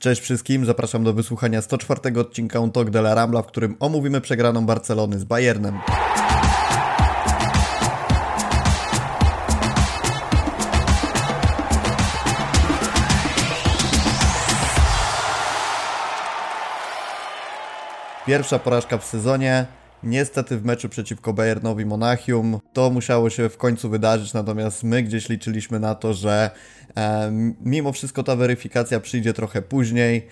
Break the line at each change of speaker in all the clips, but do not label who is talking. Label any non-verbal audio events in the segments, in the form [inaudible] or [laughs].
Cześć wszystkim, zapraszam do wysłuchania 104 odcinka Un Talk de la Rambla, w którym omówimy przegraną Barcelony z Bayernem. Pierwsza porażka w sezonie, Niestety w meczu przeciwko Bayernowi Monachium to musiało się w końcu wydarzyć, natomiast my gdzieś liczyliśmy na to, że e, mimo wszystko ta weryfikacja przyjdzie trochę później.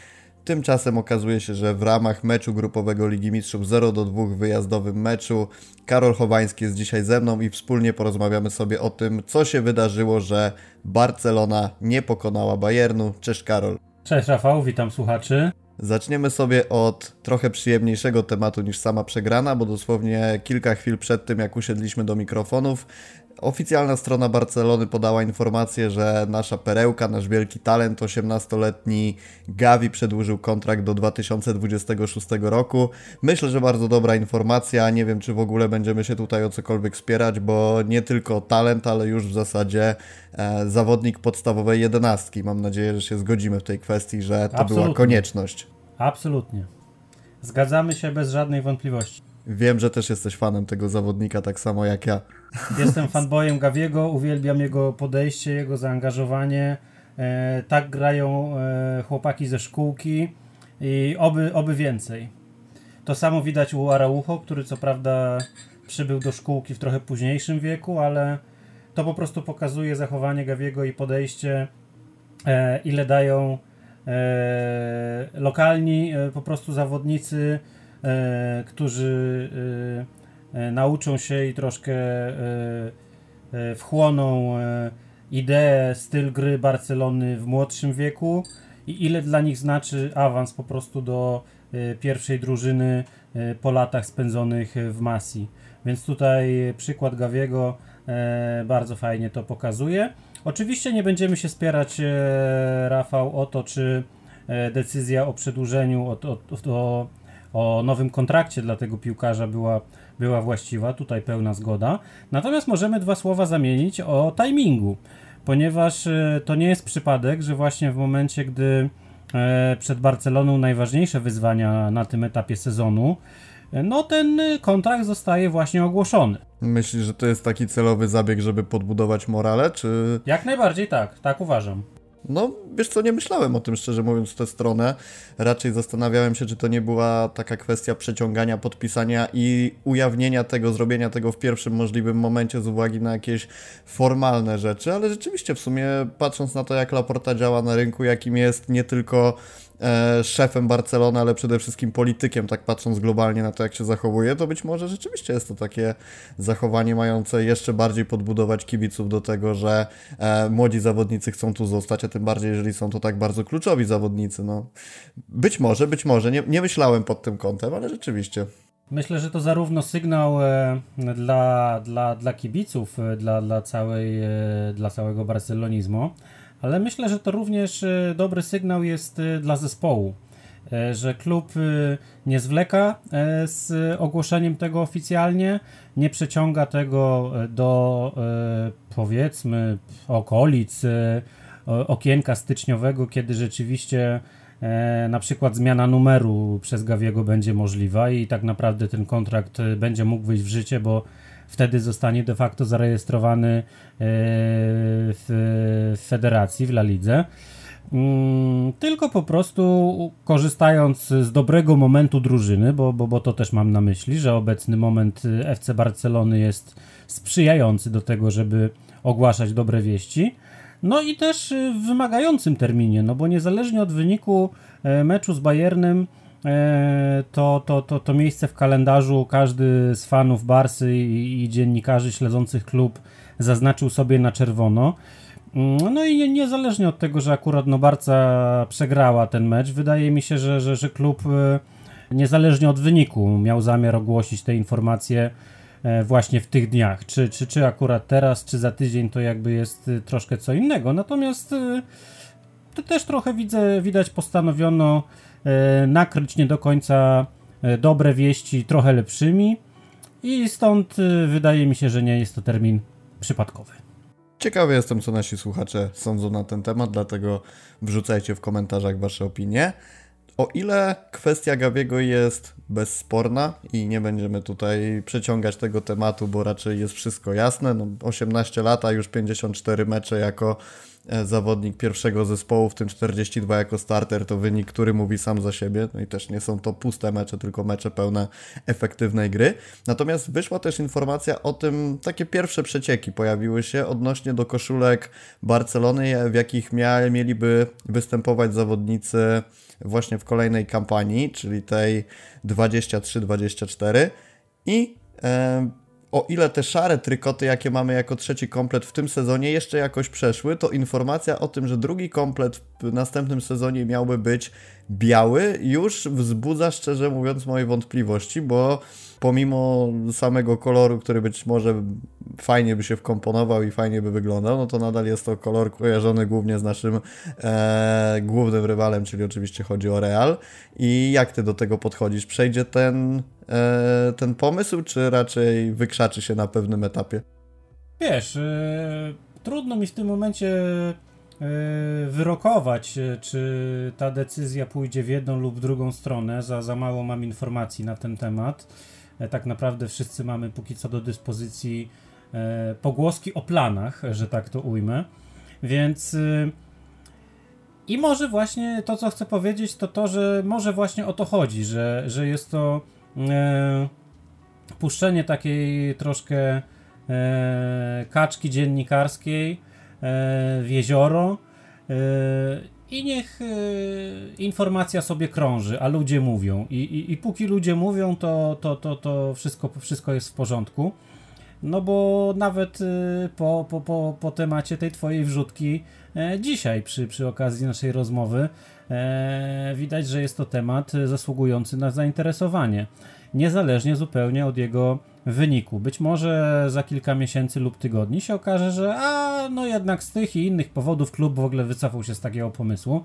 Tymczasem okazuje się, że w ramach meczu grupowego Ligi Mistrzów 0 do 2 wyjazdowym meczu Karol Chowański jest dzisiaj ze mną i wspólnie porozmawiamy sobie o tym, co się wydarzyło, że Barcelona nie pokonała Bayernu. Cześć Karol.
Cześć Rafał, witam słuchaczy.
Zaczniemy sobie od trochę przyjemniejszego tematu niż sama przegrana, bo dosłownie kilka chwil przed tym, jak usiedliśmy do mikrofonów, oficjalna strona Barcelony podała informację, że nasza perełka, nasz wielki talent, 18-letni Gavi przedłużył kontrakt do 2026 roku. Myślę, że bardzo dobra informacja. Nie wiem, czy w ogóle będziemy się tutaj o cokolwiek wspierać, bo nie tylko talent, ale już w zasadzie e, zawodnik podstawowej jedenastki. Mam nadzieję, że się zgodzimy w tej kwestii, że to Absolutnie. była konieczność.
Absolutnie. Zgadzamy się bez żadnej wątpliwości.
Wiem, że też jesteś fanem tego zawodnika, tak samo jak ja.
Jestem fanboyem Gawiego, uwielbiam jego podejście, jego zaangażowanie. E, tak grają e, chłopaki ze szkółki i oby, oby więcej. To samo widać u Araujo, który co prawda przybył do szkółki w trochę późniejszym wieku, ale to po prostu pokazuje zachowanie Gawiego i podejście, e, ile dają e, lokalni e, po prostu zawodnicy, e, którzy nauczą się i troszkę wchłoną ideę, styl gry Barcelony w młodszym wieku i ile dla nich znaczy awans po prostu do pierwszej drużyny po latach spędzonych w Masi. Więc tutaj przykład Gawiego bardzo fajnie to pokazuje. Oczywiście nie będziemy się spierać, e, Rafał, o to, czy e, decyzja o przedłużeniu, o, o, o, o nowym kontrakcie dla tego piłkarza była, była właściwa. Tutaj pełna zgoda. Natomiast możemy dwa słowa zamienić o timingu, ponieważ e, to nie jest przypadek, że właśnie w momencie, gdy przed Barceloną najważniejsze wyzwania na tym etapie sezonu, no ten kontrakt zostaje właśnie ogłoszony.
Myślisz, że to jest taki celowy zabieg, żeby podbudować morale, czy...
Jak najbardziej tak, tak uważam.
No, wiesz co, nie myślałem o tym, szczerze mówiąc, w tę stronę. Raczej zastanawiałem się, czy to nie była taka kwestia przeciągania, podpisania i ujawnienia tego, zrobienia tego w pierwszym możliwym momencie z uwagi na jakieś formalne rzeczy, ale rzeczywiście w sumie patrząc na to, jak Laporta działa na rynku, jakim jest nie tylko szefem Barcelony, ale przede wszystkim politykiem, tak patrząc globalnie na to, jak się zachowuje, to być może rzeczywiście jest to takie zachowanie mające jeszcze bardziej podbudować kibiców do tego, że e, młodzi zawodnicy chcą tu zostać, a tym bardziej, jeżeli są to tak bardzo kluczowi zawodnicy. No. Być może, być może, nie, nie myślałem pod tym kątem, ale rzeczywiście.
Myślę, że to zarówno sygnał e, dla, dla, dla kibiców, e, dla, dla, całej, e, dla całego barcelonizmu, ale myślę, że to również e, dobry sygnał jest e, dla zespołu, e, że klub nie zwleka z ogłoszeniem tego oficjalnie, nie przeciąga tego do powiedzmy okolic okienka styczniowego, kiedy rzeczywiście na przykład zmiana numeru przez Gawiego będzie możliwa i tak naprawdę ten kontrakt będzie mógł wyjść w życie, bo wtedy zostanie de facto zarejestrowany e, w federacji, w La Lidze. Mm, tylko po prostu korzystając z dobrego momentu drużyny, bo, bo, bo to też mam na myśli, że obecny moment FC Barcelony jest sprzyjający do tego, żeby ogłaszać dobre wieści. No i też w wymagającym terminie, no bo niezależnie od wyniku e, meczu z Bayernem, E, to, to, to, to miejsce w kalendarzu każdy z fanów Barsy i, i dziennikarzy śledzących klub zaznaczył sobie na czerwono. Mm, no i niezależnie od tego, że akurat no Barca przegrała ten mecz, wydaje mi się, że, że, że klub e, niezależnie od wyniku miał zamiar ogłosić te informacje e, właśnie w tych dniach. Czy, czy, czy akurat teraz, czy za tydzień to jakby jest troszkę co innego. Natomiast to też trochę widzę, widać postanowiono E, nakryć nie do końca e, dobre wieści trochę lepszymi i stąd e, wydaje mi się, że nie jest to termin przypadkowy.
Ciekawy jestem, co nasi słuchacze sądzą na ten temat, dlatego wrzucajcie w komentarzach wasze opinie. O ile kwestia Gawiego jest bezsporna i nie będziemy tutaj przeciągać tego tematu, bo raczej jest wszystko jasne. No, 18 lata, już 54 mecze jako e, zawodnik pierwszego zespołu, w tym 42 jako starter, to wynik, który mówi sam za siebie. No i też nie są to puste mecze, tylko mecze pełne efektywnej gry. Natomiast wyszła też informacja o tym, takie pierwsze przecieki pojawiły się odnośnie do koszulek Barcelony, w jakich mieliby występować zawodnicy właśnie w kolejnej kampanii, czyli tej 23-24 i e, o ile te szare trykoty, jakie mamy jako trzeci komplet w tym sezonie jeszcze jakoś przeszły, to informacja o tym, że drugi komplet w następnym sezonie miałby być biały, już wzbudza szczerze mówiąc moje wątpliwości, bo pomimo samego koloru, który być może fajnie by się wkomponował i fajnie by wyglądał, no to nadal jest to kolor kojarzony głównie z naszym e, głównym rywalem, czyli oczywiście chodzi o Real. I jak ty do tego podchodzisz? Przejdzie ten, e, ten pomysł, czy raczej wykrzaczy się na pewnym etapie?
Wiesz, e, trudno mi w tym momencie wyrokować, e, czy ta decyzja pójdzie w jedną lub drugą stronę. Za, za mało mam informacji na ten temat. E, tak naprawdę wszyscy mamy póki co do dyspozycji e, pogłoski o planach, że tak to ujmę. Więc e, i może właśnie to, co chcę powiedzieć, to to, że może właśnie o to chodzi, że, że jest to e, puszczenie takiej troszkę e, kaczki dziennikarskiej e, w jezioro e, i niech e, informacja sobie krąży, a ludzie mówią. I, i, i póki ludzie mówią, to, to, to, to wszystko, wszystko jest w porządku. No bo nawet po, po, po, po temacie tej twojej wrzutki e, dzisiaj przy, przy okazji naszej rozmowy e, widać, że jest to temat zasługujący na zainteresowanie. Niezależnie zupełnie od jego wyniku. Być może za kilka miesięcy lub tygodni się okaże, że a no jednak z tych i innych powodów klub w ogóle wycofał się z takiego pomysłu.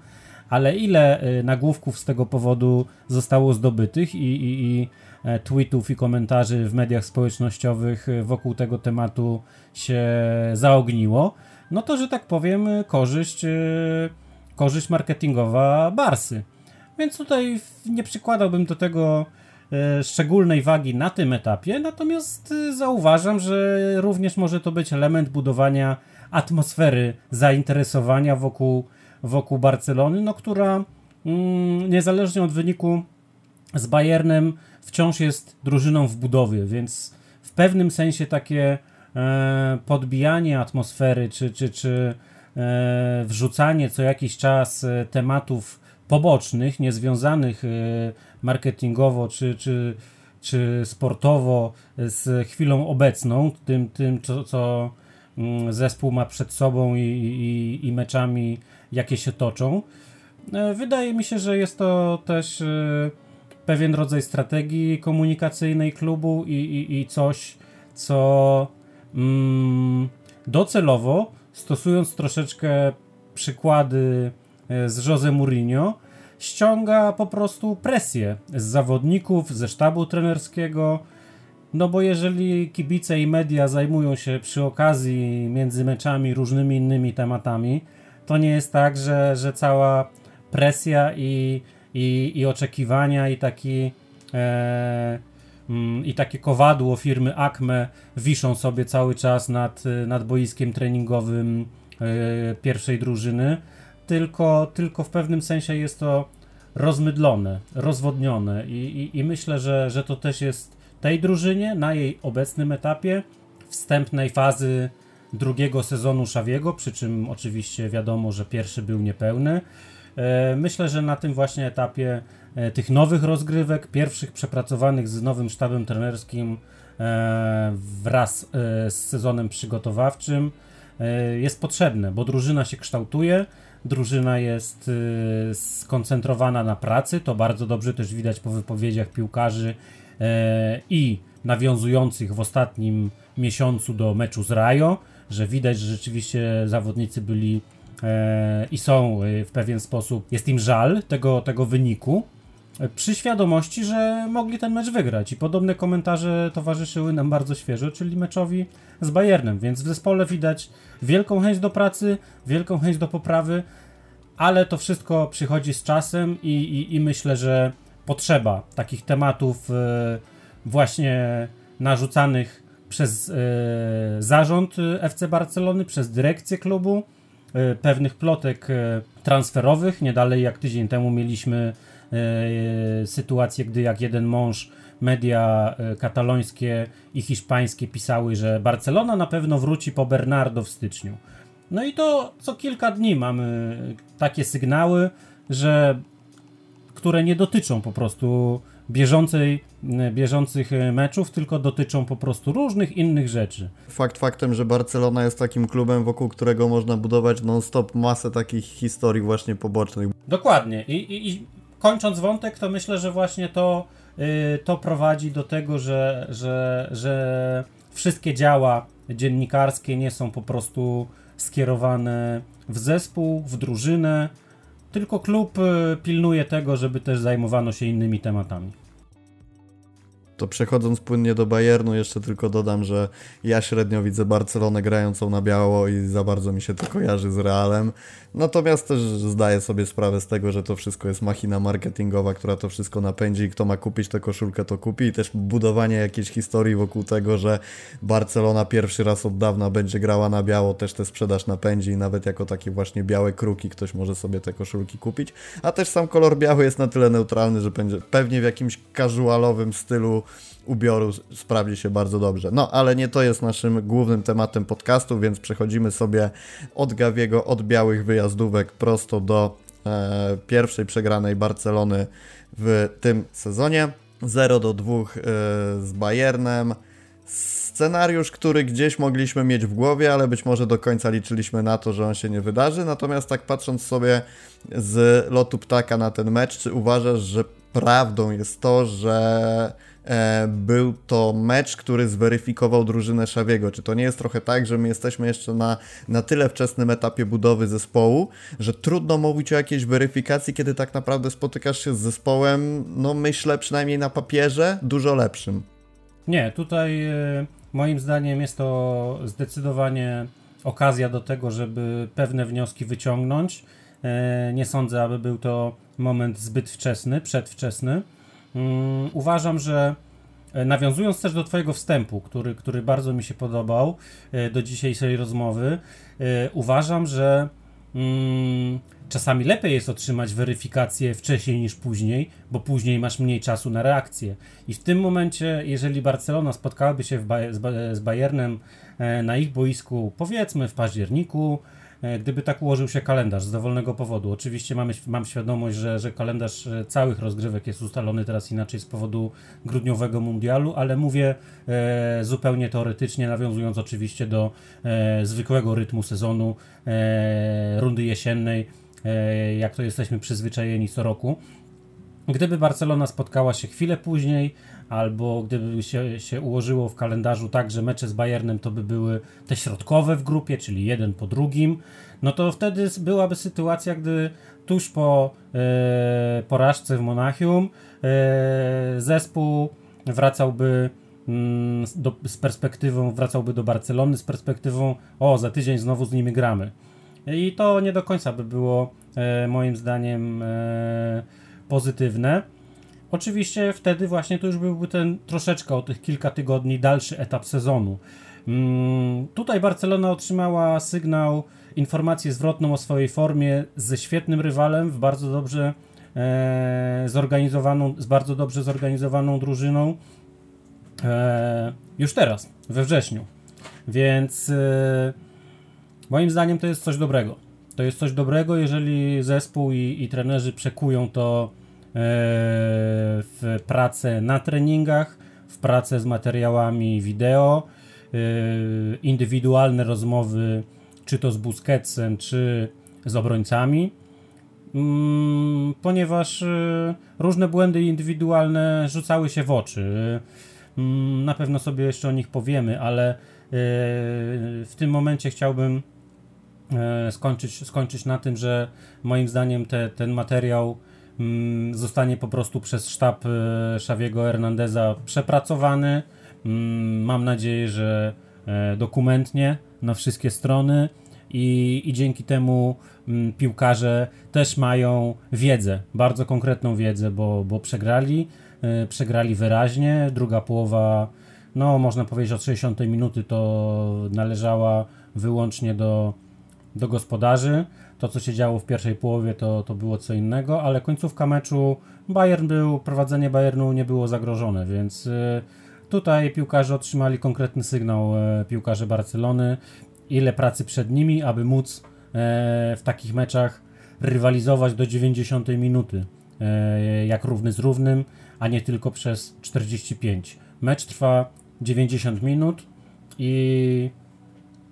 Ale ile y, nagłówków z tego powodu zostało zdobytych i, i, i e, tweetów i komentarzy w mediach społecznościowych y, wokół tego tematu się zaogniło, no to, że tak powiem, y, korzyść, korzyść marketingowa Barsy. Więc tutaj nie przykładałbym do tego szczególnej wagi na tym etapie, natomiast zauważam, że również może to być element budowania atmosfery zainteresowania wokół wokół Barcelony, no która mm, niezależnie od wyniku z Bayernem wciąż jest drużyną w budowie, więc w pewnym sensie takie e, podbijanie atmosfery czy, czy, czy e, wrzucanie co jakiś czas e, tematów pobocznych, niezwiązanych e, marketingowo czy, czy, czy sportowo z chwilą obecną, tym, tym co, co mm, zespół ma przed sobą i, i, i meczami jakie się toczą. E, wydaje mi się, że jest to też e, pewien rodzaj strategii komunikacyjnej klubu i, i, i coś, co mm, docelowo, stosując troszeczkę przykłady z Jose Mourinho, ściąga po prostu presję z zawodników, ze sztabu trenerskiego. No bo jeżeli kibice i media zajmują się przy okazji między meczami różnymi innymi tematami, to nie jest tak, że, że cała presja i, i, i oczekiwania i taki e, mm, i takie kowadło firmy Acme wiszą sobie cały czas nad, nad boiskiem treningowym e, pierwszej drużyny, tylko, tylko w pewnym sensie jest to rozmydlone, rozwodnione i, i, i myślę, że, że to też jest tej drużynie na jej obecnym etapie wstępnej fazy drugiego sezonu Szawiego, przy czym oczywiście wiadomo, że pierwszy był niepełny. E, myślę, że na tym właśnie etapie e, tych nowych rozgrywek, pierwszych przepracowanych z nowym sztabem trenerskim e, wraz z sezonem przygotowawczym jest potrzebne, bo drużyna się kształtuje, drużyna jest skoncentrowana na pracy, to bardzo dobrze też widać po wypowiedziach piłkarzy i nawiązujących w ostatnim miesiącu do meczu z Rajo, że widać, że rzeczywiście zawodnicy byli e, i są e, w pewien sposób, jest im żal tego, tego wyniku, przy świadomości, że mogli ten mecz wygrać. I podobne komentarze towarzyszyły nam bardzo świeżo, czyli meczowi z Bayernem. Więc w zespole widać wielką chęć do pracy, wielką chęć do poprawy, ale to wszystko przychodzi z czasem i, i, i myślę, że potrzeba takich tematów e, właśnie narzucanych przez e, zarząd FC Barcelony, przez dyrekcję klubu, e, pewnych plotek transferowych. Nie dalej jak tydzień temu mieliśmy sytuację, gdy jak jeden mąż media katalońskie i hiszpańskie pisały, że Barcelona na pewno wróci po Bernardo w styczniu. No i to co kilka dni mamy takie sygnały, że które nie dotyczą po prostu bieżącej, bieżących meczów, tylko dotyczą po prostu różnych innych rzeczy.
Fakt faktem, że Barcelona jest takim klubem, wokół którego można budować non-stop masę takich historii właśnie pobocznych.
Dokładnie. I, i, i kończąc wątek, to myślę, że właśnie to, yy, to prowadzi do tego, że, że, że wszystkie działa dziennikarskie nie są po prostu skierowane w zespół, w drużynę, tylko klub y, pilnuje tego, żeby też zajmowano się innymi tematami.
To przechodząc płynnie do Bayernu, jeszcze tylko dodam, że ja średnio widzę Barcelonę grającą na biało i za bardzo mi się to kojarzy z Realem. Natomiast też zdaję sobie sprawę z tego, że to wszystko jest machina marketingowa, która to wszystko napędzi i kto ma kupić tę koszulkę, to kupi. I też budowanie jakiejś historii wokół tego, że Barcelona pierwszy raz od dawna będzie grała na biało, też tę sprzedaż napędzi i nawet jako takie właśnie białe kruki ktoś może sobie te koszulki kupić. A też sam kolor biały jest na tyle neutralny, że będzie pewnie w jakimś casualowym stylu ubioru sprawdzi się bardzo dobrze. No, ale nie to jest naszym głównym tematem podcastu, więc przechodzimy sobie od Gawiego, od białych wyjazdówek prosto do e, pierwszej przegranej Barcelony w tym sezonie. 0 do 2 e, z Bayernem. Scenariusz, który gdzieś mogliśmy mieć w głowie, ale być może do końca liczyliśmy na to, że on się nie wydarzy. Natomiast tak patrząc sobie z lotu ptaka na ten mecz, czy uważasz, że prawdą jest to, że był to mecz, który zweryfikował drużynę Szawiego. Czy to nie jest trochę tak, że my jesteśmy jeszcze na, na tyle wczesnym etapie budowy zespołu, że trudno mówić o jakiejś weryfikacji, kiedy tak naprawdę spotykasz się z zespołem, no myślę przynajmniej na papierze, dużo lepszym.
Nie, tutaj e, moim zdaniem jest to zdecydowanie okazja do tego, żeby pewne wnioski wyciągnąć. E, nie sądzę, aby był to moment zbyt wczesny, przedwczesny. Mm, uważam, że e, nawiązując też do Twojego wstępu, który, który bardzo mi się podobał e, do dzisiejszej rozmowy, e, uważam, że mm, czasami lepiej jest otrzymać weryfikację wcześniej niż później, bo później masz mniej czasu na reakcję. I w tym momencie, jeżeli Barcelona spotkałaby się z, z Bayernem na ich boisku, powiedzmy w październiku, gdyby tak ułożył się kalendarz z dowolnego powodu. Oczywiście mamy, mam świadomość, że, że kalendarz e, całych rozgrywek jest ustalony teraz inaczej z powodu grudniowego mundialu, ale mówię e, zupełnie teoretycznie, nawiązując oczywiście do e, zwykłego rytmu sezonu, e, rundy jesiennej, e, jak to jesteśmy przyzwyczajeni co roku. Gdyby Barcelona spotkała się chwilę później, albo gdyby się, się ułożyło w kalendarzu tak, że mecze z Bayernem to by były te środkowe w grupie, czyli jeden po drugim, no to wtedy byłaby sytuacja, gdy tuż po e, porażce w Monachium e, zespół wracałby mm, do, z perspektywą, wracałby do Barcelony z perspektywą, o za tydzień znowu z nimi gramy. I to nie do końca by było e, moim zdaniem e, pozytywne. Oczywiście wtedy właśnie to już byłby ten troszeczkę o tych kilka tygodni dalszy etap sezonu. Mm, tutaj Barcelona otrzymała sygnał, informację zwrotną o swojej formie ze świetnym rywalem, w bardzo dobrze e, zorganizowaną, z bardzo dobrze zorganizowaną drużyną e, już teraz, we wrześniu. Więc e, moim zdaniem to jest coś dobrego. To jest coś dobrego, jeżeli zespół i, i trenerzy przekują to w pracę na treningach, w pracę z materiałami wideo, e, indywidualne rozmowy, czy to z Busquetsem, czy z obrońcami, mm, ponieważ e, różne błędy indywidualne rzucały się w oczy. Mm, na pewno sobie jeszcze o nich powiemy, ale w tym momencie chciałbym skończyć, skończyć na tym, że moim zdaniem te, ten materiał zostanie po prostu przez sztab e, Xaviego Hernandeza przepracowany. Mm, mam nadzieję, że e, dokumentnie na wszystkie strony i, i dzięki temu mm, piłkarze też mają wiedzę, bardzo konkretną wiedzę, bo, bo przegrali, e, przegrali wyraźnie. Druga połowa, no można powiedzieć od 60 minuty to należała wyłącznie do, do gospodarzy. To, co się działo w pierwszej połowie, to, to było co innego, ale końcówka meczu Bayern był, prowadzenie Bayernu nie było zagrożone, więc y, tutaj piłkarze otrzymali konkretny sygnał, e, piłkarze Barcelony, ile pracy przed nimi, aby móc e, w takich meczach rywalizować do 90 minuty, jak równy z równym, a nie tylko przez 45. Mecz trwa 90 minut i,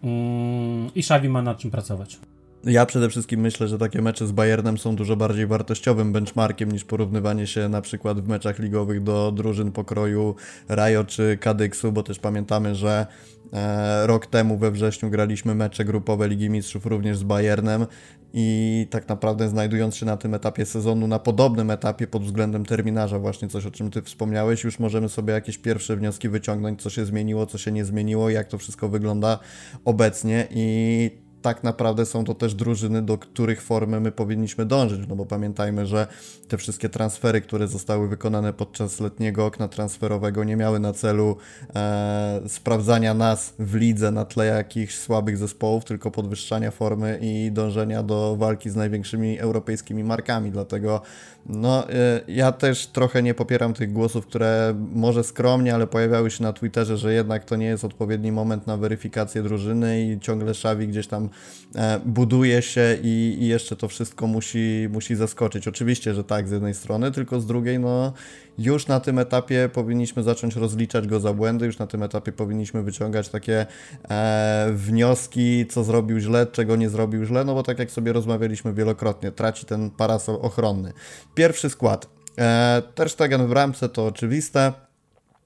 mm, i Xavi ma nad czym pracować.
Ja przede wszystkim myślę, że takie mecze z Bayernem są dużo bardziej wartościowym benchmarkiem niż porównywanie się na przykład w meczach ligowych do drużyn pokroju Rajo czy Kadyksu, bo też pamiętamy, że e, rok temu we wrześniu graliśmy mecze grupowe Ligi Mistrzów również z Bayernem i tak naprawdę znajdując się na tym etapie sezonu, na podobnym etapie pod względem terminarza, właśnie coś o czym Ty wspomniałeś, już możemy sobie jakieś pierwsze wnioski wyciągnąć, co się zmieniło, co się nie zmieniło, jak to wszystko wygląda obecnie i tak naprawdę są to też drużyny, do których formy my powinniśmy dążyć, no bo pamiętajmy, że te wszystkie transfery, które zostały wykonane podczas letniego okna transferowego nie miały na celu e, sprawdzania nas w lidze na tle jakichś słabych zespołów, tylko podwyższania formy i dążenia do walki z największymi europejskimi markami, dlatego no, e, ja też trochę nie popieram tych głosów, które może skromnie, ale pojawiały się na Twitterze, że jednak to nie jest odpowiedni moment na weryfikację drużyny i ciągle Szawi gdzieś tam e, buduje się i, i jeszcze to wszystko musi, musi zaskoczyć. Oczywiście, że tak z jednej strony, tylko z drugiej, no już na tym etapie powinniśmy zacząć rozliczać go za błędy, już na tym etapie powinniśmy wyciągać takie e, wnioski, co zrobił źle, czego nie zrobił źle, no bo tak jak sobie rozmawialiśmy wielokrotnie, traci ten parasol ochronny. Pierwszy skład. E, Ter Stegen w bramce to oczywiste.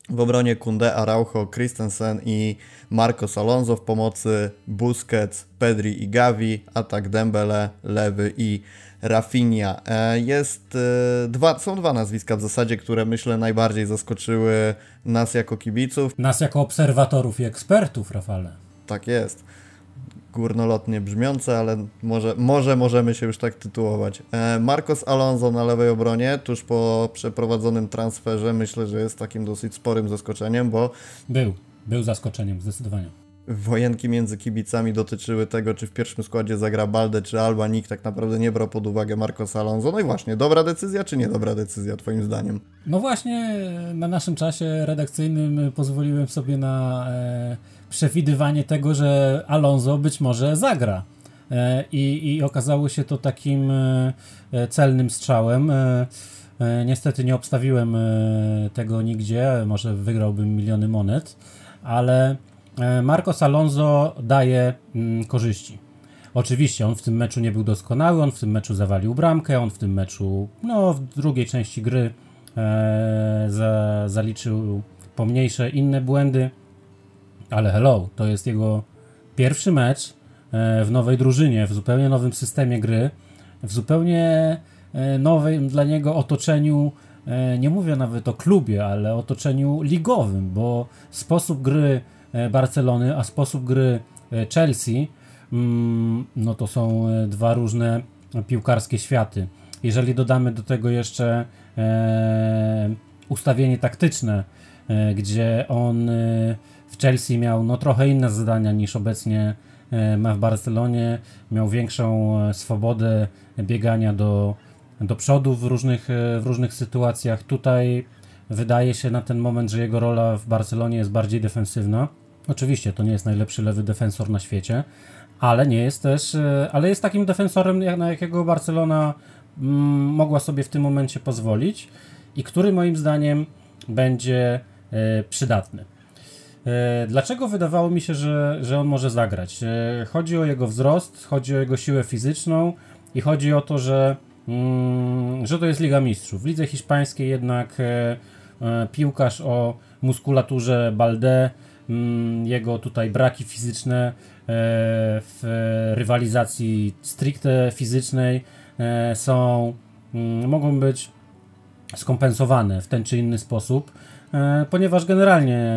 W obronie Kunde, Araujo, Christensen i Marcos Alonso w pomocy Busquets, Pedri i Gavi, atak Dembele, Lewy i Rafinha. E, Jest e, dwa, są dwa nazwiska w zasadzie, które myślę najbardziej zaskoczyły nas jako kibiców.
Nas jako obserwatorów i ekspertów, Rafale.
Tak jest. Górnolotnie brzmiące, ale może, może możemy się już tak tytułować. E, Marcos Alonso na lewej obronie, tuż po przeprowadzonym transferze, myślę, że jest takim dosyć sporym zaskoczeniem, bo
Był, był zaskoczeniem, zdecydowanie.
wojenki między kibicami dotyczyły tego, czy w pierwszym składzie zagra Balde czy Alba. Nikt tak naprawdę nie brał pod uwagę Marcos Alonso. No i właśnie, dobra decyzja czy niedobra decyzja, twoim zdaniem?
No właśnie, na naszym czasie redakcyjnym pozwoliłem sobie na e, przewidywanie tego, że Alonso być może zagra. E, i, I okazało się to takim e, e, celnym strzałem. Niestety nie obstawiłem tego nigdzie, może wygrałbym miliony monet, ale Marcos Alonso daje mm, korzyści. Oczywiście on w tym meczu nie był doskonały, on w tym meczu zawalił bramkę, on w tym meczu, no w drugiej części gry e, za, zaliczył pomniejsze inne błędy, ale hello, to jest jego pierwszy mecz e, w nowej drużynie, w zupełnie nowym systemie gry, w zupełnie e, nowym dla niego otoczeniu, e, nie mówię nawet o klubie, ale otoczeniu ligowym, bo sposób gry Barcelony, a sposób gry Chelsea, mm, no to są dwa różne piłkarskie światy. Jeżeli dodamy do tego jeszcze ustawienie taktyczne, gdzie on w Chelsea miał no, trochę inne zadania niż obecnie e, ma w Barcelonie, miał większą e, swobodę biegania do, do przodu w różnych, e, w różnych sytuacjach. Tutaj wydaje się na ten moment, że jego rola w Barcelonie jest bardziej defensywna. Oczywiście to nie jest najlepszy lewy defensor na świecie, ale nie jest też, ale jest takim defensorem, na jakiego Barcelona mm, mogła sobie w tym momencie pozwolić i który moim zdaniem będzie przydatny. E, Dlaczego wydawało mi się, że, że on może zagrać? E, Chodzi o jego wzrost, chodzi o jego siłę fizyczną i chodzi o to, że, mm, że to jest Liga Mistrzów. W lidze hiszpańskiej jednak e, piłkarz o muskulaturze Balde, mm, jego tutaj braki fizyczne w rywalizacji stricte fizycznej są mm, mogą być skompensowane w ten czy inny sposób, ponieważ generalnie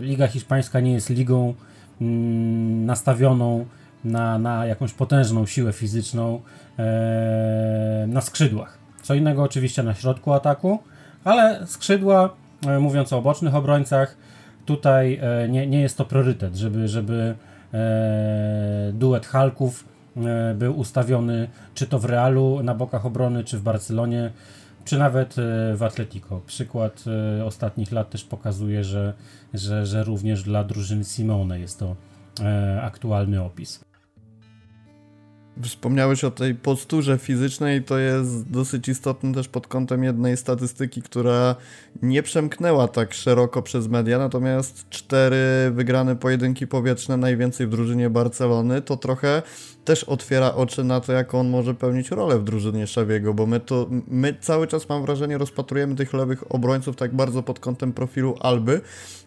Liga Hiszpańska nie jest ligą mm, nastawioną na, na jakąś potężną siłę fizyczną e, na skrzydłach. Co innego oczywiście na środku ataku, ale skrzydła, e, mówiąc o bocznych obrońcach, tutaj nie, nie jest to priorytet, żeby, żeby duet Halków był ustawiony czy to w Realu na bokach obrony, czy w Barcelonie czy nawet e, w Atletico. Przykład e, ostatnich lat też pokazuje, że, że, że również dla drużyny Simone jest to e, aktualny opis.
Wspomniałeś o tej posturze fizycznej, to jest dosyć istotne też pod kątem jednej statystyki, która nie przemknęła tak szeroko przez media, natomiast cztery wygrane pojedynki powietrzne, najwięcej w drużynie Barcelony, to trochę też otwiera oczy na to, jak on może pełnić rolę w drużynie Szawiego, bo my to, my cały czas mam wrażenie rozpatrujemy tych lewych obrońców tak bardzo pod kątem profilu Alby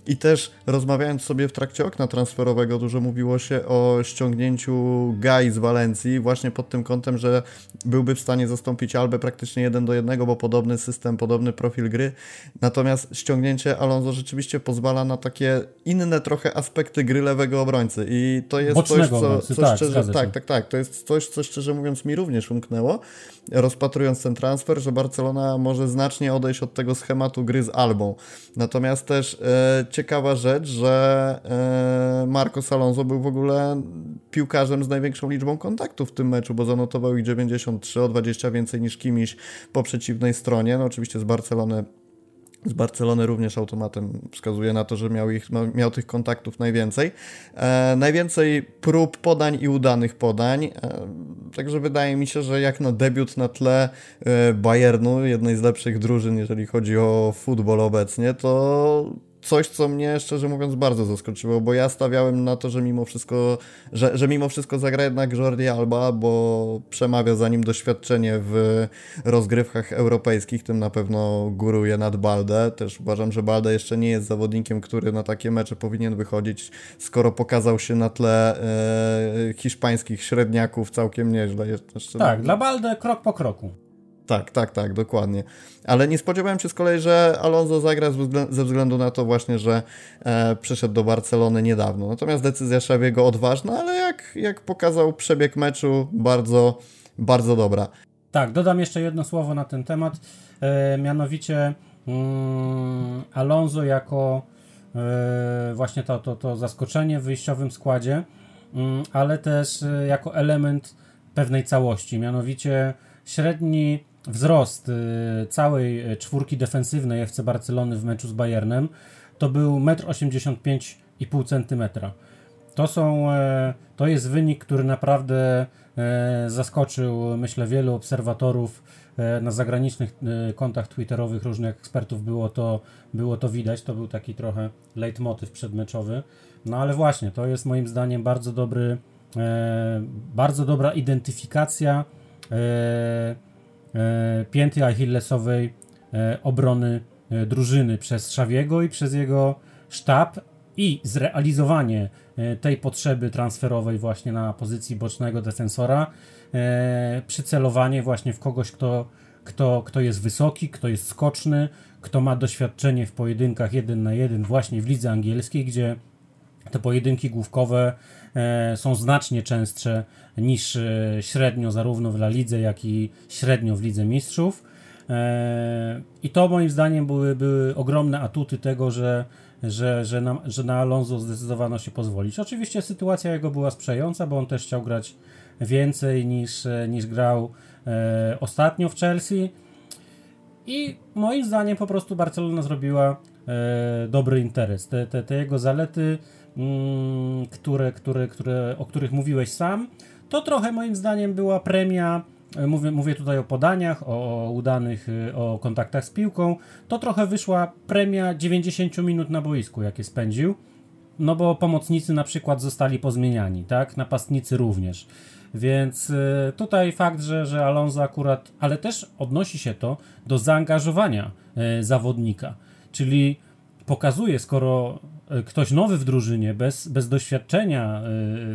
i też rozmawiając sobie w trakcie okna transferowego dużo mówiło się o ściągnięciu Gai z Walencji właśnie pod tym kątem, że byłby w stanie zastąpić Albę praktycznie jeden do jednego, bo podobny system, podobny profil gry, natomiast ściągnięcie Alonso rzeczywiście pozwala na takie inne trochę aspekty gry lewego obrońcy i to jest
Bocznego
coś,
co,
co
tak,
szczerze, tak, tak, tak, to jest coś, co szczerze mówiąc mi również umknęło, rozpatrując ten transfer, że Barcelona może znacznie odejść od tego schematu gry z Albą. Natomiast też e, ciekawa rzecz, że e, Marcos Alonso był w ogóle piłkarzem z największą liczbą kontaktów w tym meczu, bo zanotował ich 93, o 20 więcej niż Kimiś po przeciwnej stronie. No oczywiście z Barcelony z Barcelony również automatem wskazuje na to, że miał, ich, miał tych kontaktów najwięcej. E, najwięcej prób podań i udanych podań. E, także wydaje mi się, że jak na debiut na tle e, Bayernu, jednej z lepszych drużyn, jeżeli chodzi o futbol obecnie, to coś, co mnie szczerze mówiąc bardzo zaskoczyło, bo ja stawiałem na to, że mimo wszystko, że, że mimo wszystko zagra jednak Jordi Alba, bo przemawia za nim doświadczenie w rozgrywkach europejskich, tym na pewno góruje nad Balde. Też uważam, że Balde jeszcze nie jest zawodnikiem, który na takie mecze powinien wychodzić, skoro pokazał się na tle e, hiszpańskich średniaków całkiem nieźle.
Jeszcze tak, dla Balde krok po kroku.
Tak, tak, tak, dokładnie. Ale nie spodziewałem się z kolei, że Alonso zagra ze względu na to właśnie, że e, przyszedł do Barcelony niedawno. Natomiast decyzja Szawiego odważna, ale jak, jak pokazał przebieg meczu, bardzo, bardzo dobra.
Tak, dodam jeszcze jedno słowo na ten temat. E, mianowicie mm, Alonso jako e, właśnie to, to, to zaskoczenie w wyjściowym składzie, mm, ale też e, jako element pewnej całości. Mianowicie średni wzrost y, całej czwórki defensywnej FC Barcelony w meczu z Bayernem to był 1,85,5 cm. To są, e, to jest wynik, który naprawdę e, zaskoczył, myślę, wielu obserwatorów e, na zagranicznych kontach twitterowych różnych ekspertów było to, było to widać, to był taki trochę leitmotyw przedmeczowy. No ale właśnie, to jest moim zdaniem bardzo dobry, bardzo dobra identyfikacja pięty achillesowej e, obrony e, drużyny przez Szawiego i przez jego sztab i zrealizowanie tej potrzeby transferowej właśnie na pozycji bocznego defensora, przycelowanie właśnie w kogoś, kto, kto, kto jest wysoki, kto jest skoczny, kto ma doświadczenie w pojedynkach jeden na jeden właśnie w lidze angielskiej, gdzie te pojedynki główkowe E, są znacznie częstsze niż e, średnio zarówno w La Lidze, jak i średnio w Lidze Mistrzów. E, I to moim zdaniem były, były ogromne atuty tego, że, że, że, na, że na Alonso zdecydowano się pozwolić. Oczywiście sytuacja jego była sprzyjająca, bo on też chciał grać więcej niż, niż grał ostatnio w Chelsea. I moim zdaniem po prostu Barcelona zrobiła dobry interes. Te, te, te jego zalety które, które, które, o których mówiłeś sam, to trochę moim zdaniem była premia. E, mówię, mówię tutaj o podaniach, o, o udanych, e, o kontaktach z piłką. To trochę wyszła premia 90 minut na boisku, jakie spędził. No bo pomocnicy na przykład zostali pozmieniani, tak? Napastnicy również. Więc y, tutaj fakt, że, że Alonso akurat, ale też odnosi się to do zaangażowania zawodnika. Czyli pokazuje, skoro E, ktoś nowy w drużynie, bez, bez doświadczenia e,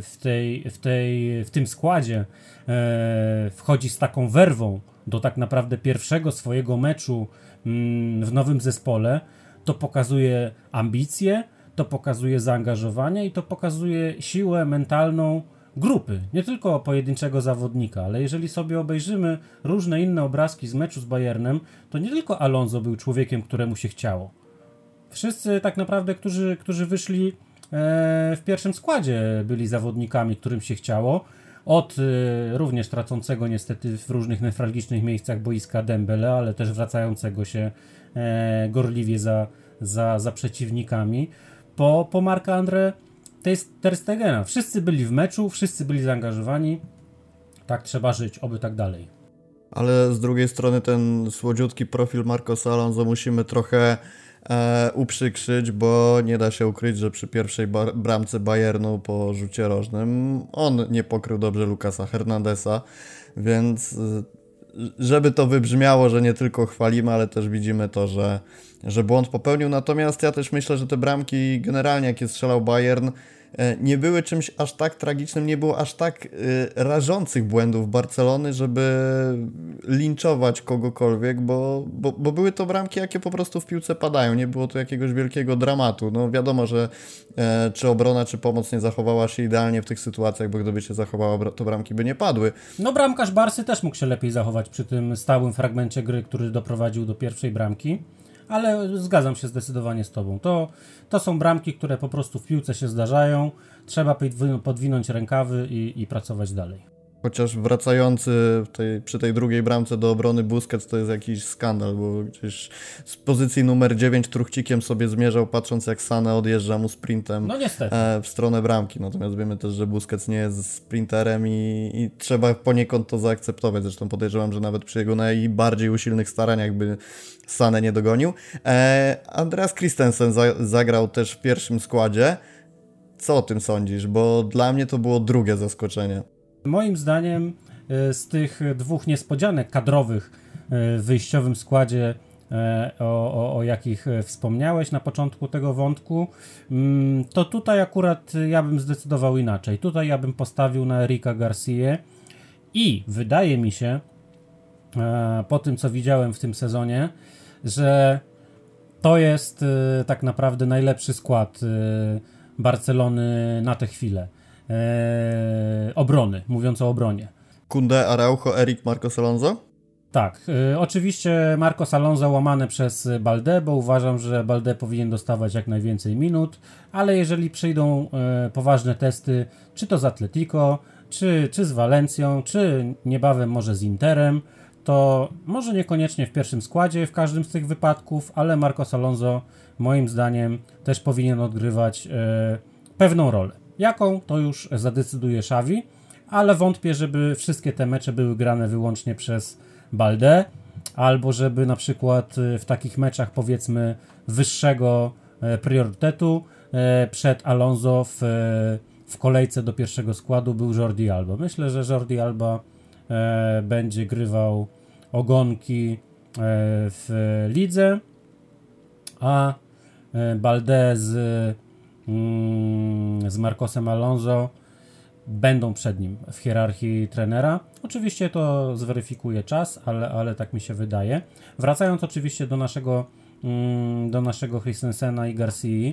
w, tej, w, tej, w tym składzie, e, wchodzi z taką werwą do tak naprawdę pierwszego swojego meczu mm, w nowym zespole, to pokazuje ambicje, to pokazuje zaangażowanie i to pokazuje siłę mentalną grupy, nie tylko pojedynczego zawodnika, ale jeżeli sobie obejrzymy różne inne obrazki z meczu z Bayernem, to nie tylko Alonso był człowiekiem, któremu się chciało. Wszyscy tak naprawdę, którzy, którzy wyszli e, w pierwszym składzie, byli zawodnikami, którym się chciało. Od e, również tracącego niestety w różnych newralgicznych miejscach boiska Dembele, ale też wracającego się e, gorliwie za, za, za przeciwnikami, po, po Marka André Ter Stegena. Wszyscy byli w meczu, wszyscy byli zaangażowani. Tak trzeba żyć, oby tak dalej.
Ale z drugiej strony ten słodziutki profil Marcosa Alonso musimy trochę e, uprzykrzyć, bo nie da się ukryć, że przy pierwszej bramce Bayernu po rzucie rożnym on nie pokrył dobrze Lukasa Hernandesa, więc e, żeby to wybrzmiało, że nie tylko chwalimy, ale też widzimy to, że, że błąd popełnił. Natomiast ja też myślę, że te bramki generalnie, jakie strzelał Bayern, nie były czymś aż tak tragicznym, nie było aż tak e, rażących błędów Barcelony, żeby linczować kogokolwiek, bo, bo, bo były to bramki, jakie po prostu w piłce padają. Nie było to jakiegoś wielkiego dramatu. No wiadomo, że e, czy obrona, czy pomoc nie zachowała się idealnie w tych sytuacjach, bo gdyby się zachowała, to bramki by nie padły.
No bramkarz Barsy też mógł się lepiej zachować przy tym stałym fragmencie gry, który doprowadził do pierwszej bramki ale zgadzam się zdecydowanie z Tobą. To, to są bramki, które po prostu w piłce się zdarzają. Trzeba podwinąć rękawy i, i pracować dalej.
Chociaż wracający tej, przy tej drugiej bramce do obrony Busquets to jest jakiś skandal, bo gdzieś z pozycji numer 9 truchcikiem sobie zmierzał, patrząc jak Sane odjeżdża mu sprintem
no
e, w stronę bramki. Natomiast wiemy też, że Busquets nie jest sprinterem i, i, trzeba poniekąd to zaakceptować. Zresztą podejrzewam, że nawet przy jego najbardziej usilnych staraniach by Sane nie dogonił. E, Andreas Christensen za, zagrał też w pierwszym składzie. Co o tym sądzisz? Bo dla mnie to było drugie zaskoczenie.
Moim zdaniem e, z tych dwóch niespodzianek kadrowych e, w wyjściowym składzie, e, o, o, o, jakich wspomniałeś na początku tego wątku, mm, to tutaj akurat ja bym zdecydował inaczej. Tutaj ja bym postawił na Erika Garcia i wydaje mi się, po tym co widziałem w tym sezonie, że to jest tak naprawdę najlepszy skład Barcelony na tę chwilę e, obrony, mówiąc o obronie.
Kunde, Araujo, Erik, Marcos Alonso?
Tak, e, oczywiście Marcos Alonso łamany przez Balde, bo uważam, że Balde powinien dostawać jak najwięcej minut, ale jeżeli przyjdą e, poważne testy, czy to z Atletico, czy, czy z Walencją, czy niebawem może z Interem, to może niekoniecznie w pierwszym składzie w każdym z tych wypadków, ale Marcos Alonso moim zdaniem też powinien odgrywać e, pewną rolę. Jaką, to już zadecyduje Xavi, ale wątpię, żeby wszystkie te mecze były grane wyłącznie przez Balde, albo żeby na przykład y, w takich meczach powiedzmy wyższego e, priorytetu e, przed Alonso w, e, w kolejce do pierwszego składu był Jordi Alba. Myślę, że Jordi Alba będzie grywał ogonki w lidze, a Balde z z Marcosem Alonso będą przed nim w hierarchii trenera. Oczywiście to zweryfikuje czas, ale, ale tak mi się wydaje. Wracając oczywiście do naszego, mm, do naszego Christensena i Garcia,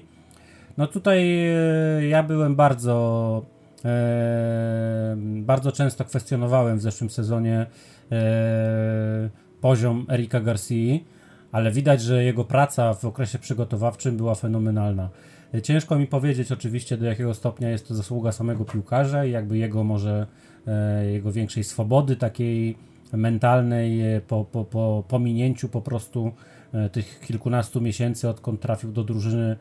no tutaj e, ja byłem bardzo e, bardzo często kwestionowałem w zeszłym sezonie e, poziom Erika Garcia, ale widać, że jego praca w okresie przygotowawczym była fenomenalna. Ciężko mi powiedzieć oczywiście do jakiego stopnia jest to zasługa samego piłkarza i jakby jego może e, jego większej swobody takiej mentalnej e, po, po, po pominięciu po prostu e, tych kilkunastu miesięcy odkąd trafił do drużyny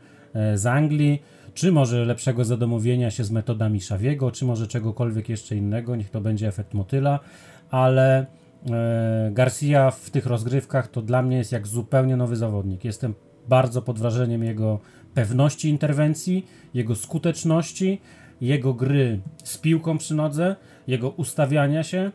z Anglii, czy może lepszego zadomowienia się z metodami Szawiego, czy może czegokolwiek jeszcze innego, niech to będzie efekt motyla, ale Garcia w tych rozgrywkach to dla mnie jest jak zupełnie nowy zawodnik. Jestem bardzo pod wrażeniem jego pewności interwencji, jego skuteczności, jego gry z piłką przy nodze, jego ustawiania się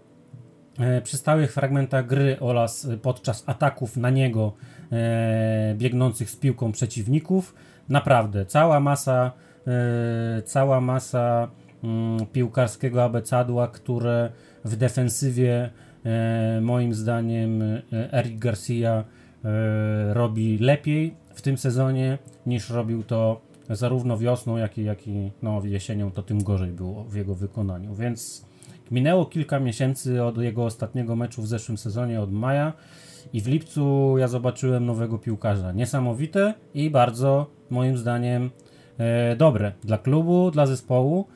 e, przy stałych fragmentach gry oraz podczas ataków na niego e, biegnących z piłką przeciwników. Naprawdę, cała masa, e, cała masa mm, piłkarskiego abecadła, które w defensywie moim zdaniem Eric Garcia robi lepiej w tym sezonie niż robił to zarówno wiosną, jak i, jak i no, jesienią, to tym gorzej było w jego wykonaniu. Więc minęło kilka miesięcy od jego ostatniego meczu w zeszłym sezonie, od maja. I w lipcu ja zobaczyłem nowego piłkarza. Niesamowite i bardzo, moim zdaniem, e, dobre dla klubu, dla zespołu,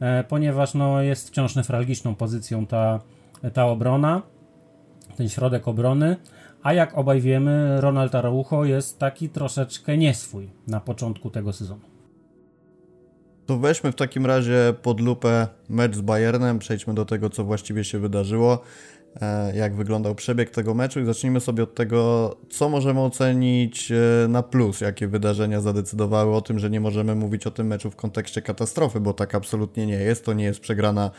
e, ponieważ no, jest wciąż newralgiczną pozycją ta, ta obrona, ten środek obrony. A jak obaj wiemy, Ronald Araujo jest taki troszeczkę nieswój na początku tego sezonu.
To weźmy w takim razie pod lupę mecz z Bayernem, przejdźmy do tego, co właściwie się wydarzyło. E, jak wyglądał przebieg tego meczu i zacznijmy sobie od tego, co możemy ocenić e, na plus, jakie wydarzenia zadecydowały o tym, że nie możemy mówić o tym meczu w kontekście katastrofy, bo tak absolutnie nie jest. To nie jest przegrana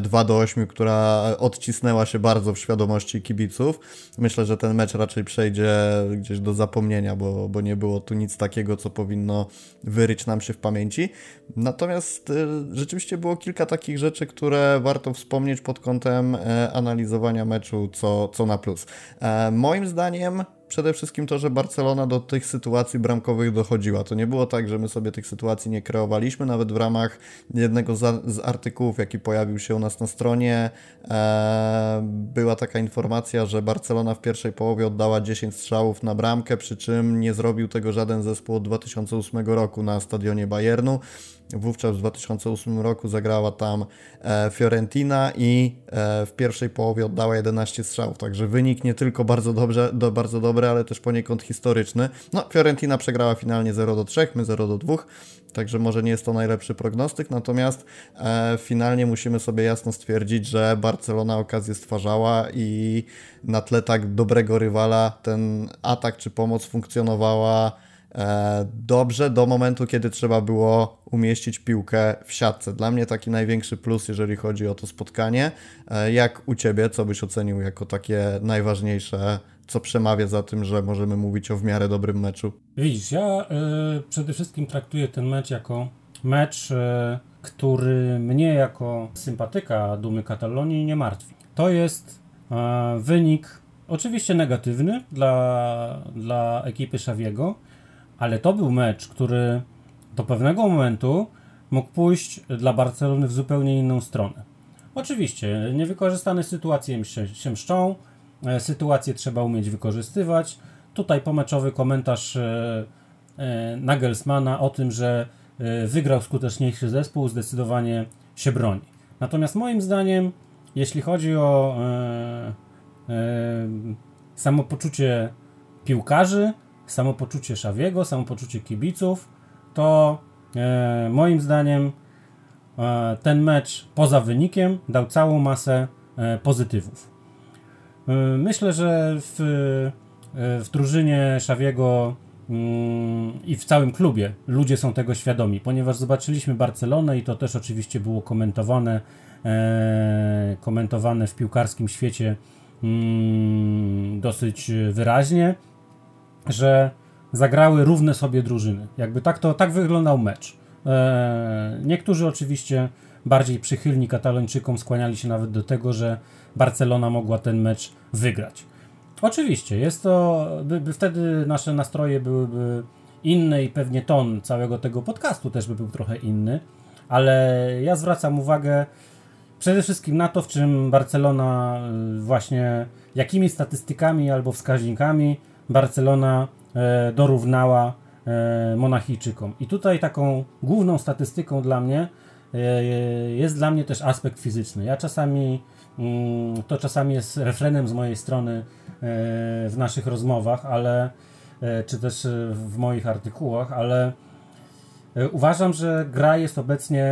2 e, do 8, która odcisnęła się bardzo w świadomości kibiców. Myślę, że ten mecz raczej przejdzie gdzieś do zapomnienia, bo, bo nie było tu nic takiego, co powinno wyryć nam się w pamięci. Natomiast rzeczywiście było kilka takich rzeczy, które warto wspomnieć pod kątem analizowania meczu, co, co na plus. E, moim zdaniem przede wszystkim to, że Barcelona do tych sytuacji bramkowych dochodziła. To nie było tak, że my sobie tych sytuacji nie kreowaliśmy, nawet w ramach jednego z, artykułów, jaki pojawił się u nas na stronie, e, była taka informacja, że Barcelona w pierwszej połowie oddała 10 strzałów na bramkę, przy czym nie zrobił tego żaden zespół od 2008 roku na stadionie Bayernu. Wówczas w 2008 roku zagrała tam e, Fiorentina i e, w pierwszej połowie oddała 11 strzałów. Także wynik nie tylko bardzo, dobrze, do, bardzo dobry, ale też poniekąd historyczny. No, Fiorentina przegrała finalnie 0 do 3, my 0 do 2. Także może nie jest to najlepszy prognostyk, natomiast e, finalnie musimy sobie jasno stwierdzić, że Barcelona okazję stwarzała i na tle tak dobrego rywala ten atak czy pomoc funkcjonowała E, dobrze do momentu, kiedy trzeba było umieścić piłkę w siatce. Dla mnie taki największy plus, jeżeli chodzi o to spotkanie. E, jak u Ciebie, co byś ocenił jako takie najważniejsze, co przemawia za tym, że możemy mówić o w miarę dobrym meczu?
Widzisz, ja y, przede wszystkim traktuję ten mecz jako mecz, y, który mnie jako sympatyka Dumy Katalonii nie martwi. To jest y, wynik oczywiście negatywny dla, dla ekipy Szawiego, ale to był mecz, który do pewnego momentu mógł pójść dla Barcelony w zupełnie inną stronę. Oczywiście, niewykorzystane sytuacje się, mszczą, e, sytuacje trzeba umieć wykorzystywać. Tutaj pomeczowy komentarz e, e, Nagelsmana o tym, że wygrał skuteczniejszy zespół, zdecydowanie się broni. Natomiast moim zdaniem, jeśli chodzi o samopoczucie piłkarzy, samopoczucie Szawiego, samopoczucie kibiców, to moim zdaniem ten mecz poza wynikiem dał całą masę pozytywów. E, myślę, że w, e, w drużynie Szawiego mm, i w całym klubie ludzie są tego świadomi, ponieważ zobaczyliśmy Barcelonę i to też oczywiście było komentowane, e, komentowane w piłkarskim świecie mm, dosyć wyraźnie że zagrały równe sobie drużyny. Jakby tak to tak wyglądał mecz. Niektórzy oczywiście bardziej przychylni Katalończykom skłaniali się nawet do tego, że Barcelona mogła ten mecz wygrać. Oczywiście, jest to, by, by wtedy nasze nastroje byłyby inne i pewnie ton całego tego podcastu też by był trochę inny, ale ja zwracam uwagę przede wszystkim na to, w czym Barcelona y, właśnie, jakimi statystykami albo wskaźnikami Barcelona e, dorównała e, Monachijczykom. I tutaj taką główną statystyką dla mnie e, jest dla mnie też aspekt fizyczny. Ja czasami, to czasami jest refrenem z mojej strony w naszych rozmowach, ale czy też w moich artykułach, ale uważam, że gra jest obecnie